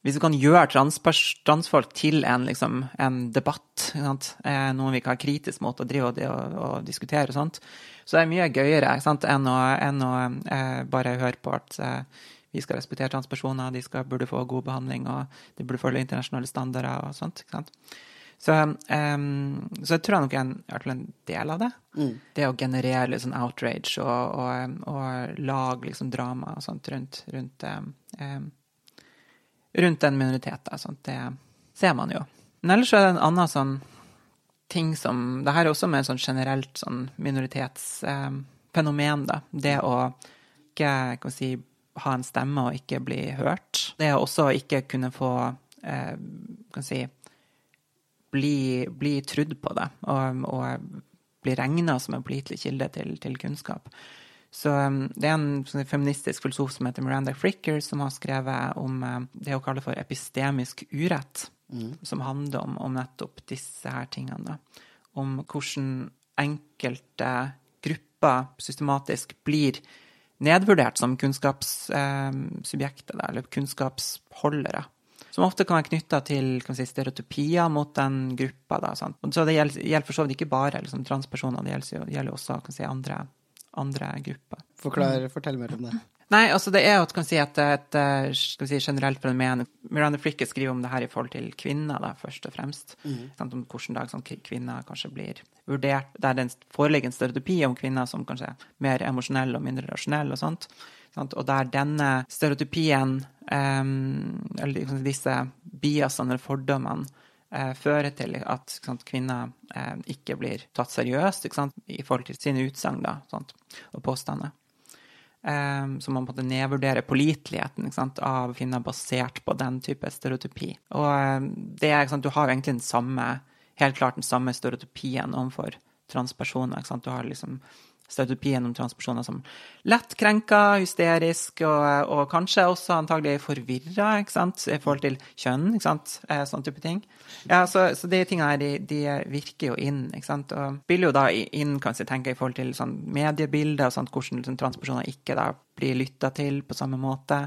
hvis du kan gjøre transpers- transfolk til en, liksom, en debatt? Eh, noe vi kan ha kritisk mot og drive og, og, og diskutere og sånt, så er det mye gøyere enn å, enn å eh, bare høre på at eh, vi skal respektere transpersoner, de skal, burde få god behandling, og de burde følge internasjonale standarder og sånt. ikke sant? Så, um, så jeg tror nok en, er en del av det. Det å generere litt sånn outrage og, og, og lage liksom drama og sånt rundt, rundt um, rundt den minoriteten. Da, sånt, det ser man jo. Men ellers er det en annen sånn ting som Det her er også med sånn generelt sånn minoritetsfenomen, da. Det å ikke kan si, ha en stemme og ikke bli hørt. Det å også ikke kunne få eh, kan si bli, bli trudd på det, og, og bli regna som en pålitelig kilde til, til kunnskap. Så um, det er en sånn feministisk filosof som heter Miranda Fricker, som har skrevet om uh, det hun kaller for epistemisk urett, som handler om, om nettopp disse her tingene. Da. Om hvordan enkelte grupper systematisk blir nedvurdert som kunnskapssubjekter, eller kunnskapsholdere. Som ofte kan være knytta til si, stereotypier mot den gruppa. Da, sant? Så det gjelder, gjelder for så vidt ikke bare liksom, transpersoner, det gjelder, gjelder også si, andre, andre grupper. Forklar, Fortell mer om det. [laughs] Nei, altså det er jo kan vi si, et, et, eh, si, generelt fenomen. Miranda Fricker skriver om det her i forhold til kvinner, da, først og fremst. Sant, om hvordan dag sånn, kvinner kanskje blir vurdert, der det foreligger en stereotypi om kvinner som kanskje er mer emosjonelle og mindre rasjonelle og sånt. Sant? Og der denne stereotypien, um, eller liksom disse biasene eller fordommene, fører til at sant, kvinner eh, ikke blir tatt seriøst sant, i forhold til sine utsagn og påstander. Um, så man måtte nedvurdere påliteligheten av kvinner basert på den type stereotypi. Og det du har jo egentlig den samme, helt klart den samme stereotypien overfor transpersoner. Du har liksom stereotypien om transpersoner som lett krenka, hysterisk, og, og kanskje også antagelig forvirra i forhold til kjønn. ikke sant, Sånn type ting. Ja, Så, så de tingene her, de, de virker jo inn, ikke sant, og spiller jo da inn, kan jeg tenke, i forhold til sånn mediebilder, og sånt, hvordan sånn, transpersoner ikke da blir lytta til på samme måte,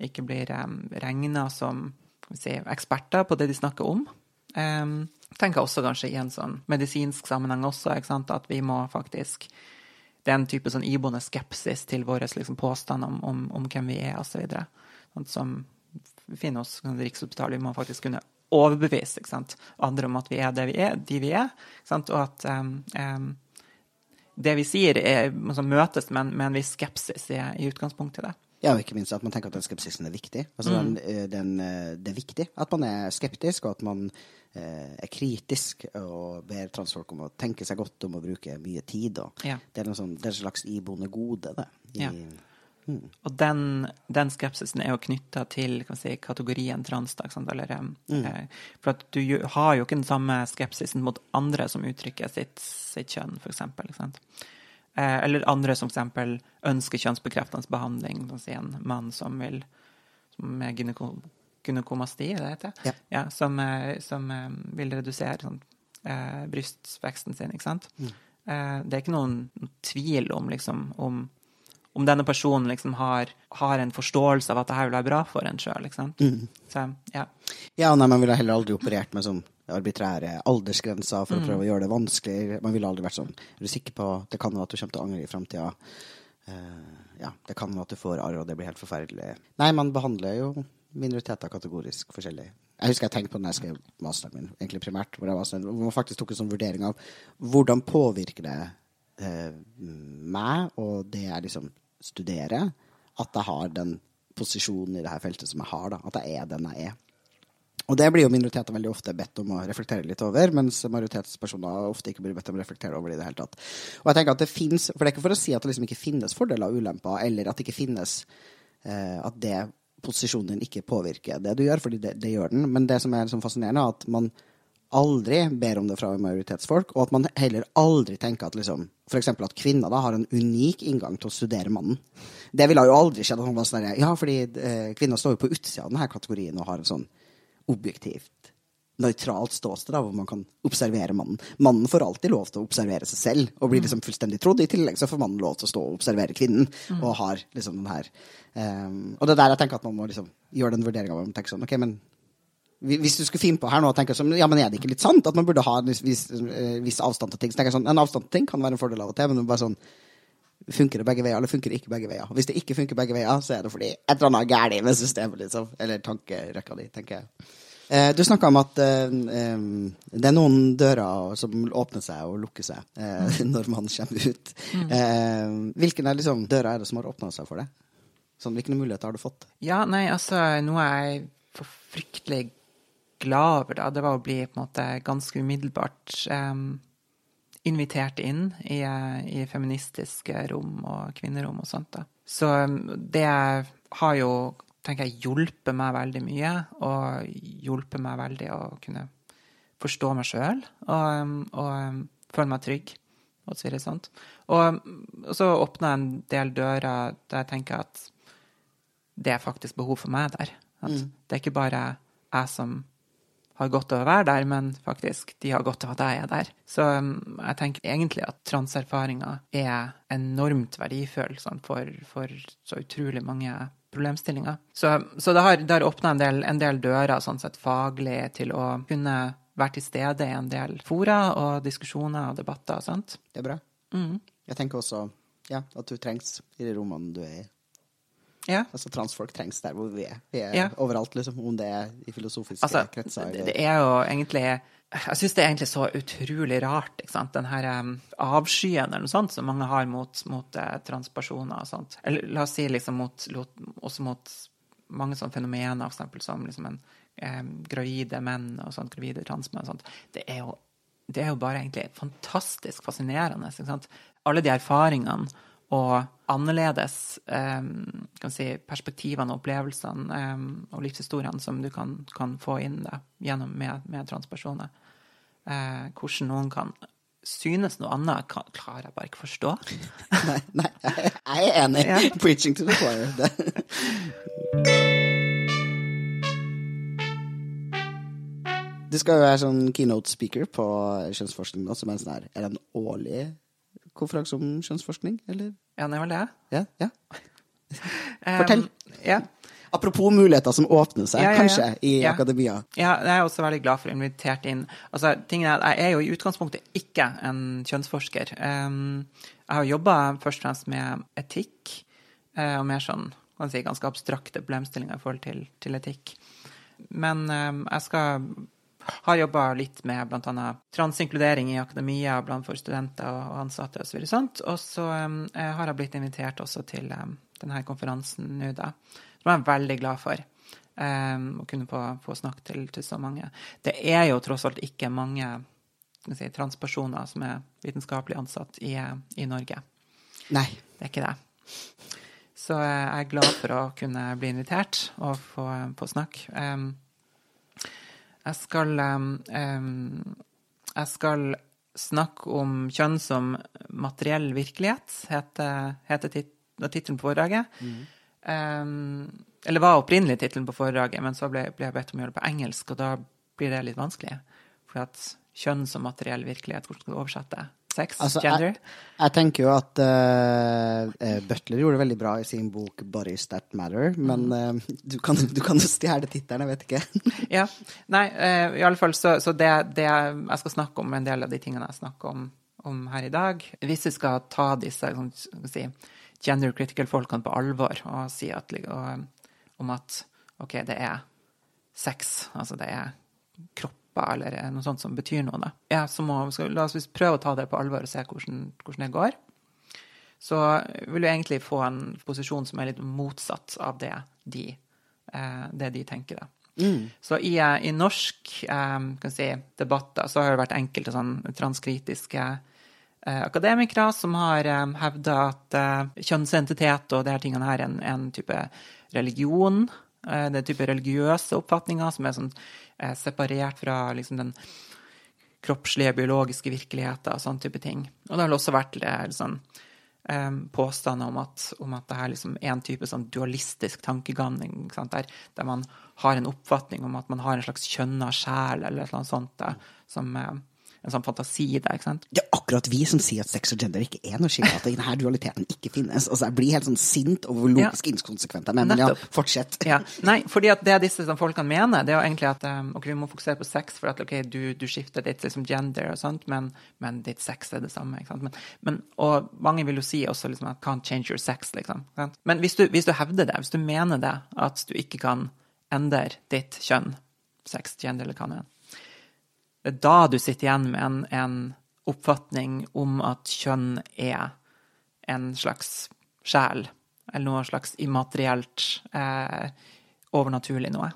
ikke blir um, regna som si, eksperter på det de snakker om. Um, tenker også kanskje i en sånn medisinsk sammenheng også, ikke sant, at vi må faktisk det er en type sånn iboende skepsis til våre liksom, påstand om, om, om hvem vi er, osv. Som finner oss i Rikshospitalet. Vi må faktisk kunne overbevise sant? andre om at vi er vi er, de vi er. Sant? Og at um, um, det vi sier, er, altså, møtes med en, med en viss skepsis i, i utgangspunktet. Det. Ja, og ikke minst at man tenker at den skepsisen er viktig. Altså, den, eh, den, eh, det er viktig at man er skeptisk, og at man eh, er kritisk og ber transfolk om å tenke seg godt om å bruke mye tid. Ja. Det er sånn, det er slags iboende gode, det. I, Ja. Og den, den skepsisen er jo knytta til kan si, kategorien trans. Da, sant? Eller, mm. eh, for at du har jo ikke den samme skepsisen mot andre som uttrykker sitt, sitt kjønn, sant? Eh, eller andre som eksempel ønsker kjønnsbekreftende behandling. Si, en mann som vil som er gyneko, gynekomasti, det det heter? Ja. som, eh, som eh, vil redusere sånn, eh, brystveksten sin, ikke sant? Eh, det er ikke noen tvil om, liksom, om om denne personen liksom har, har en forståelse av at det her vil være bra for en sjøl. Så ja. Ja, nei, man ville heller aldri operert med sånn arbitrære aldersgrenser for å prøve å gjøre det vanskelig. Man ville aldri vært sånn Er du sikker på Det kan være at du kommer til å angre i framtida. eh, ja, det kan være at du får arr, og det blir helt forferdelig. Nei, man behandler jo minoriteter kategorisk forskjellig. Jeg husker jeg tenkte på den jeg skrev masteren min, egentlig primært, hvor, sånn, hvor man faktisk tok en sånn vurdering av hvordan påvirker det eh, meg og det jeg liksom studerer, at jeg har den posisjonen i det her feltet som jeg har, da. At jeg er den jeg er. Og det blir jo minoriteter veldig ofte bedt om å reflektere litt over, mens majoritetspersoner ofte ikke blir bedt om å reflektere over det i det hele tatt. Og jeg tenker at det finnes, For det er ikke for å si at det liksom ikke finnes fordeler og ulemper, eller at det ikke finnes eh, At det posisjonen din ikke påvirker det du gjør, fordi det, det gjør den. Men det som er liksom fascinerende, er at man aldri ber om det fra majoritetsfolk, og at man heller aldri tenker at liksom F.eks. at kvinner da har en unik inngang til å studere mannen. Det ville jo aldri skjedd. at man var sånn Ja, fordi eh, kvinner står jo på utsida av denne kategorien og har en sånn objektivt, nøytralt ståsted hvor man kan observere mannen. Mannen får alltid lov til å observere seg selv og blir liksom fullstendig trodd. I tillegg så får mannen lov til å stå og observere kvinnen. Mm. Og har liksom den her um, Og det er der jeg tenker at man må liksom gjøre den vurderinga hvor man tenker sånn OK, men hvis du skulle finne på her nå og tenke sånn, ja, men er det ikke litt sant at man burde ha en viss, viss avstand til ting? Så tenker jeg sånn, En avstand til ting kan være en fordel av og til, men bare sånn Funker det begge veier, eller funker det ikke begge veier? Hvis det ikke funker begge veier, så er det fordi et eller annet er galt med systemet, liksom. Eller tankerekka di, tenker jeg. Eh, du snakka om at eh, det er noen dører som åpner seg og lukker seg eh, mm. når man kommer ut. hvilken hvilke liksom, dører er det som har åpna seg for deg? Sånn, hvilke muligheter har du fått? Ja, nei, altså, noe jeg er fryktelig glad over, da, det var å bli på en måte ganske umiddelbart um, invitert inn i, i, feministiske rom og kvinnerom og sånt. da. Så det har jo tenker jeg hjulpet meg veldig mye, og hjulpet meg veldig å kunne forstå meg sjøl og, og, føle meg trygg. Og så, sånt. og, og så åpna en del dører der jeg tenker at det er faktisk behov for meg der. At mm. Det er ikke bare jeg som har godt av å være der, men faktisk de har godt av at jeg er der. Så jeg tenker egentlig at transerfaringa er enormt verdifull sånn, for, for, så utrolig mange problemstillinger. Så, så det har, det har åpna en, en, del dører sånn sett faglig til å kunne være til stede i en del fora og diskusjoner og debatter og sånt. Det er bra. Mm. Jeg tenker også ja, at du trengs i de rommene du er i. Ja. Altså Transfolk trengs der hvor vi er. Vi er ja. overalt, liksom, om det er i filosofiske altså, kretser. Eller... Det er jo egentlig jeg syns det er egentlig så utrolig rart, ikke sant? den her um, avskyen eller noe sånt som mange har mot, mot uh, transpersoner og sånt. Eller la oss si liksom mot, også mot mange sånne fenomener, for eksempel som liksom en um, gravide menn og sånt, gravide transmenn og sånt. Det er jo, det er jo bare egentlig fantastisk fascinerende. Alle de erfaringene og annerledes um, kan si, perspektivene og opplevelsene um, og livshistoriene som du kan, kan få inn da, gjennom med, med transpersoner. Uh, hvordan noen kan synes noe annet, kan, klarer jeg bare ikke forstå. [laughs] nei, nei, jeg er enig. Ja. [laughs] Preaching to the choir. [laughs] du skal jo være sånn keynote speaker på kjønnsforskning nå, som er en sånn her Er en årlig konferanse om kjønnsforskning, eller? Ja, det var det. Ja, ja. [laughs] Fortell. Um, ja. Apropos muligheter som åpner seg, ja, ja, kanskje, i akademia. Ja, jeg er også veldig glad for å invitert inn. Altså, tingen er, Jeg er jo i utgangspunktet ikke en kjønnsforsker. Um, jeg har jobba først og fremst med etikk, uh, og mer sånn kan si, ganske abstrakte problemstillinger i forhold til, til etikk. Men um, jeg skal har jobba litt med bl.a. transinkludering i akademia blant for studenter og ansatte osv. Og, så um, har jeg blitt invitert også til um, denne konferansen nå, da. Som jeg er veldig glad for. Um, å kunne få, få snakke til, til, så mange. Det er jo tross alt ikke mange si, transpersoner som er vitenskapelig ansatt i, i Norge. Nei. Det er ikke det. Så jeg er glad for å kunne bli invitert og få, få snakke. Um, jeg skal um, Jeg skal snakke om kjønn som materiell virkelighet, heter, heter tittelen på foredraget. Mm. Um, eller var opprinnelig tittelen på foredraget, men så ble, ble, jeg bedt om å gjøre det på engelsk, og da blir det litt vanskelig. For at kjønn som materiell virkelighet, hvordan skal du oversette? Sex? Altså, gender? Jeg, jeg, tenker jo at uh, Butler gjorde det veldig bra i sin bok 'Bodies That Matter', men uh, du kan jo stjele tittelen, jeg vet ikke. [laughs] ja. Nei, uh, i alle fall så, så det, det, jeg skal snakke om, en del av de tingene jeg snakker om, om her i dag Hvis vi skal ta disse si, gender critical-folkene på alvor og si at, og, om at OK, det er sex, altså det er kropper eller noe sånt som betyr noe, da. Ja, så må, skal, la oss prøve å ta det på alvor og se hvordan, hvordan det går. Så vil du egentlig få en posisjon som er litt motsatt av det de, eh, det de tenker, da. Mm. Så i, eh, i norsk eh, si, debatter så har det vært enkelte sånn transkritiske eh, akademikere som har eh, hevda at eh, kjønnsidentitet og disse tingene her er en, en type religion. Eh, det er type religiøse oppfatninger som er sånn eh, separert fra liksom den kroppslige, biologiske virkeligheten og sånn type ting. Og det har også vært um, påstander om at, om at det er liksom en type sånn dualistisk tankegang der, der, man har en oppfatning om at man har en slags kjønna sjel eller noe sånt, da, som, en sånn fantasi der. ikke sant? Det er akkurat vi som sier at sex og gender ikke er noe skille, at denne dualiteten ikke finnes. Altså, Jeg blir helt sånn sint over hvor logisk ja. inkonsekvent jeg men ja, fortsett. Ja. Nei, fordi at det disse sånn, folkene mener, det er jo egentlig at um, ok, vi må fokusere på sex, for at ok, du, du skifter ditt liksom, gender og sånt, men, men, ditt sex er det samme. ikke sant? Men, men, og mange vil jo si også liksom at can't change your sex, liksom. Men hvis du, hvis du hevder det, hvis du mener det, at du ikke kan endre ditt kjønn, sex, gender eller hva det er, det er da du sitter igjen med en, en oppfatning om at kjønn er en slags sjel, eller noe slags immaterielt, eh, overnaturlig noe.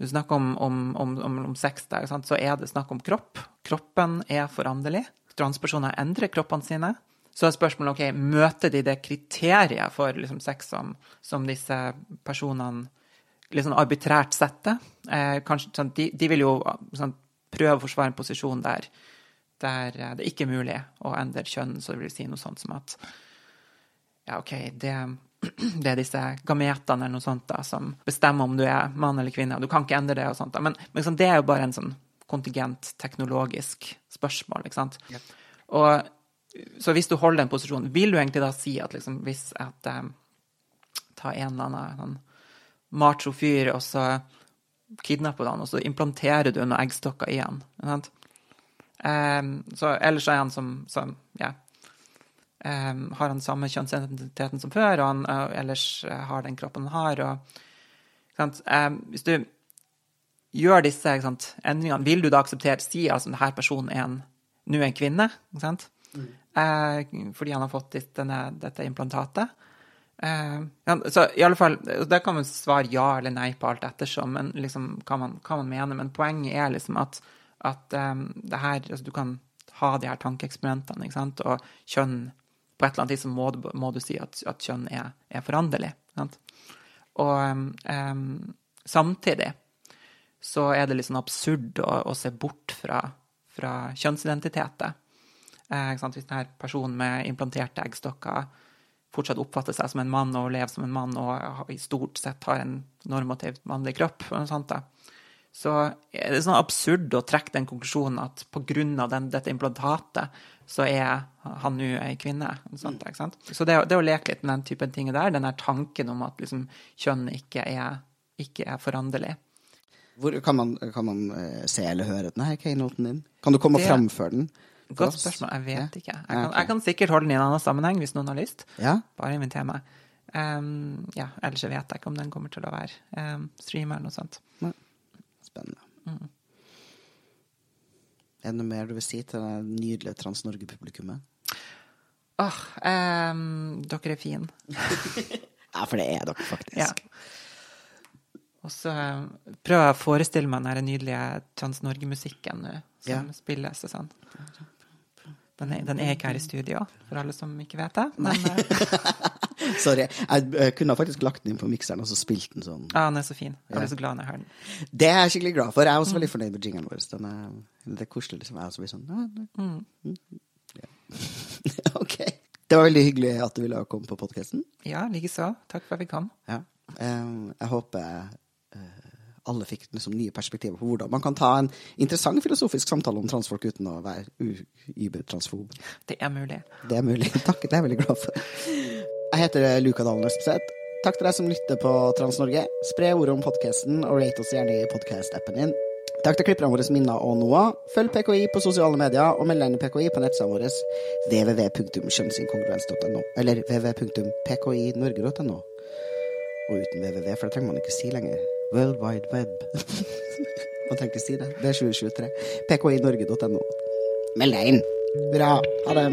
Du snakker om, om, om, om sex der, så er det snakk om kropp. Kroppen er foranderlig. Transpersoner endrer kroppene sine. Så er spørsmålet ok, møter de det kriteriet for liksom, sex som, som, disse personene sånn arbitrært setter? Eh, kanskje, sånn, de, de, vil jo sånn, prøve å forsvare en posisjon der, der eh, det ikke er mulig å endre kjønn, så det vil si noe sånt som at ja, OK, det, [clears throat] det er disse gametene eller noe sånt da, som bestemmer om du er mann eller kvinne, og du kan ikke endre det og sånt. Da. Men, men liksom, det er jo bare en sånn kontingent teknologisk spørsmål, ikke sant. Yep. Og så hvis du holder den posisjonen, vil du egentlig da si at liksom, hvis at um, Ta en eller annen sånn macho fyr, og så kidnapper du han, og så implanterer du noen eggstokker i han. Um, så ellers er han som, som ja, um, har han samme kjønnsidentiteten som før, og han uh, ellers har den kroppen han har. Og, um, hvis du gjør disse sant, endringene, vil du da akseptere Si altså denne personen er en, nå en kvinne? Mm. Uh, fordi han har fått denne, dette implantatet. Uh, ja, så i alle fall, Der kan man svare ja eller nei på alt ettersom, men liksom, hva, man, hva man mener. Men poenget er liksom at, at um, det her, altså, du kan ha de her tankeeksperimentene, ikke sant? og kjønn På et eller annet tidspunkt må, må, du si at, at kjønn er, er foranderlig. Sant? Og um, samtidig så er det litt sånn absurd å, å se bort fra, fra kjønnsidentiteter. Eh, Hvis denne personen med implanterte eggstokker fortsatt oppfatter seg som en mann og lever som en mann og i stort sett har en normativt mannlig kropp. Så er det sånn absurd å trekke den konklusjonen at pga. dette implantatet så er han nå ei kvinne. Sånt, sant? Så det, det, å leke litt med den typen ting der, den tanken om at liksom, kjønn ikke er, ikke er foranderlig. Hvor kan man, kan man uh, se eller høre denne keynoten din? Kan du komme og framføre den? Godt spørsmål. Jeg vet ikke. Jeg kan, jeg kan, sikkert holde den i en annen sammenheng hvis noen har lyst. Ja. Bare inviter meg. Um, ja, ellers vet jeg ikke om den kommer til å være um, streamer eller noe sånt. Spennende. Mm. Er det noe mer du vil si til det nydelige Trans-Norge-publikummet? Åh, oh, um, dere er fine. [laughs] ja, for det er dere faktisk. Ja. Og så prøver jeg å forestille meg den nydelige Trans-Norge-musikken som ja. spilles og sånn. Den er, den er, ikke her i studio, for alle som ikke vet det. Men, eh, [laughs] Sorry. Jeg, jeg, kunne faktisk lagt den inn på mikseren og så spilt den sånn. Ja, den er så fin. Jeg blir så glad når jeg hører den. Det er jeg skikkelig glad for. Jeg er også veldig fornøyd med jingeren vår. Den er, det er koselig. liksom. Jeg også blir sånn mm. ja. [laughs] OK. Det var veldig hyggelig at du ville komme på podkasten. Ja, likeså. Takk for at vi kom. Ja. Jeg håper alle fikk liksom nye perspektiver på hvordan man kan ta en interessant filosofisk samtale om transfolk uten å være übertransfob. Det er mulig. Det er mulig. [laughs] Takk, det er jeg veldig glad for. Jeg heter Luka Dalen Østbseth. Takk til deg som lytter på Trans-Norge. Spre ordet om podkasten, og rate oss gjerne i podkast-appen din. Takk til klipperne våre Minna og Noah. Følg PKI på sosiale medier, og meld deg inn i PKI på nettsidene våre www.kjønnsinkongruens.no, eller www.pkinorge.no. Og uten www, for det trenger man ikke si lenger. World Wide Web. man trenger ikke si det. Det er 2023. pkinorge.no. Meld deg inn. Bra. Ha det.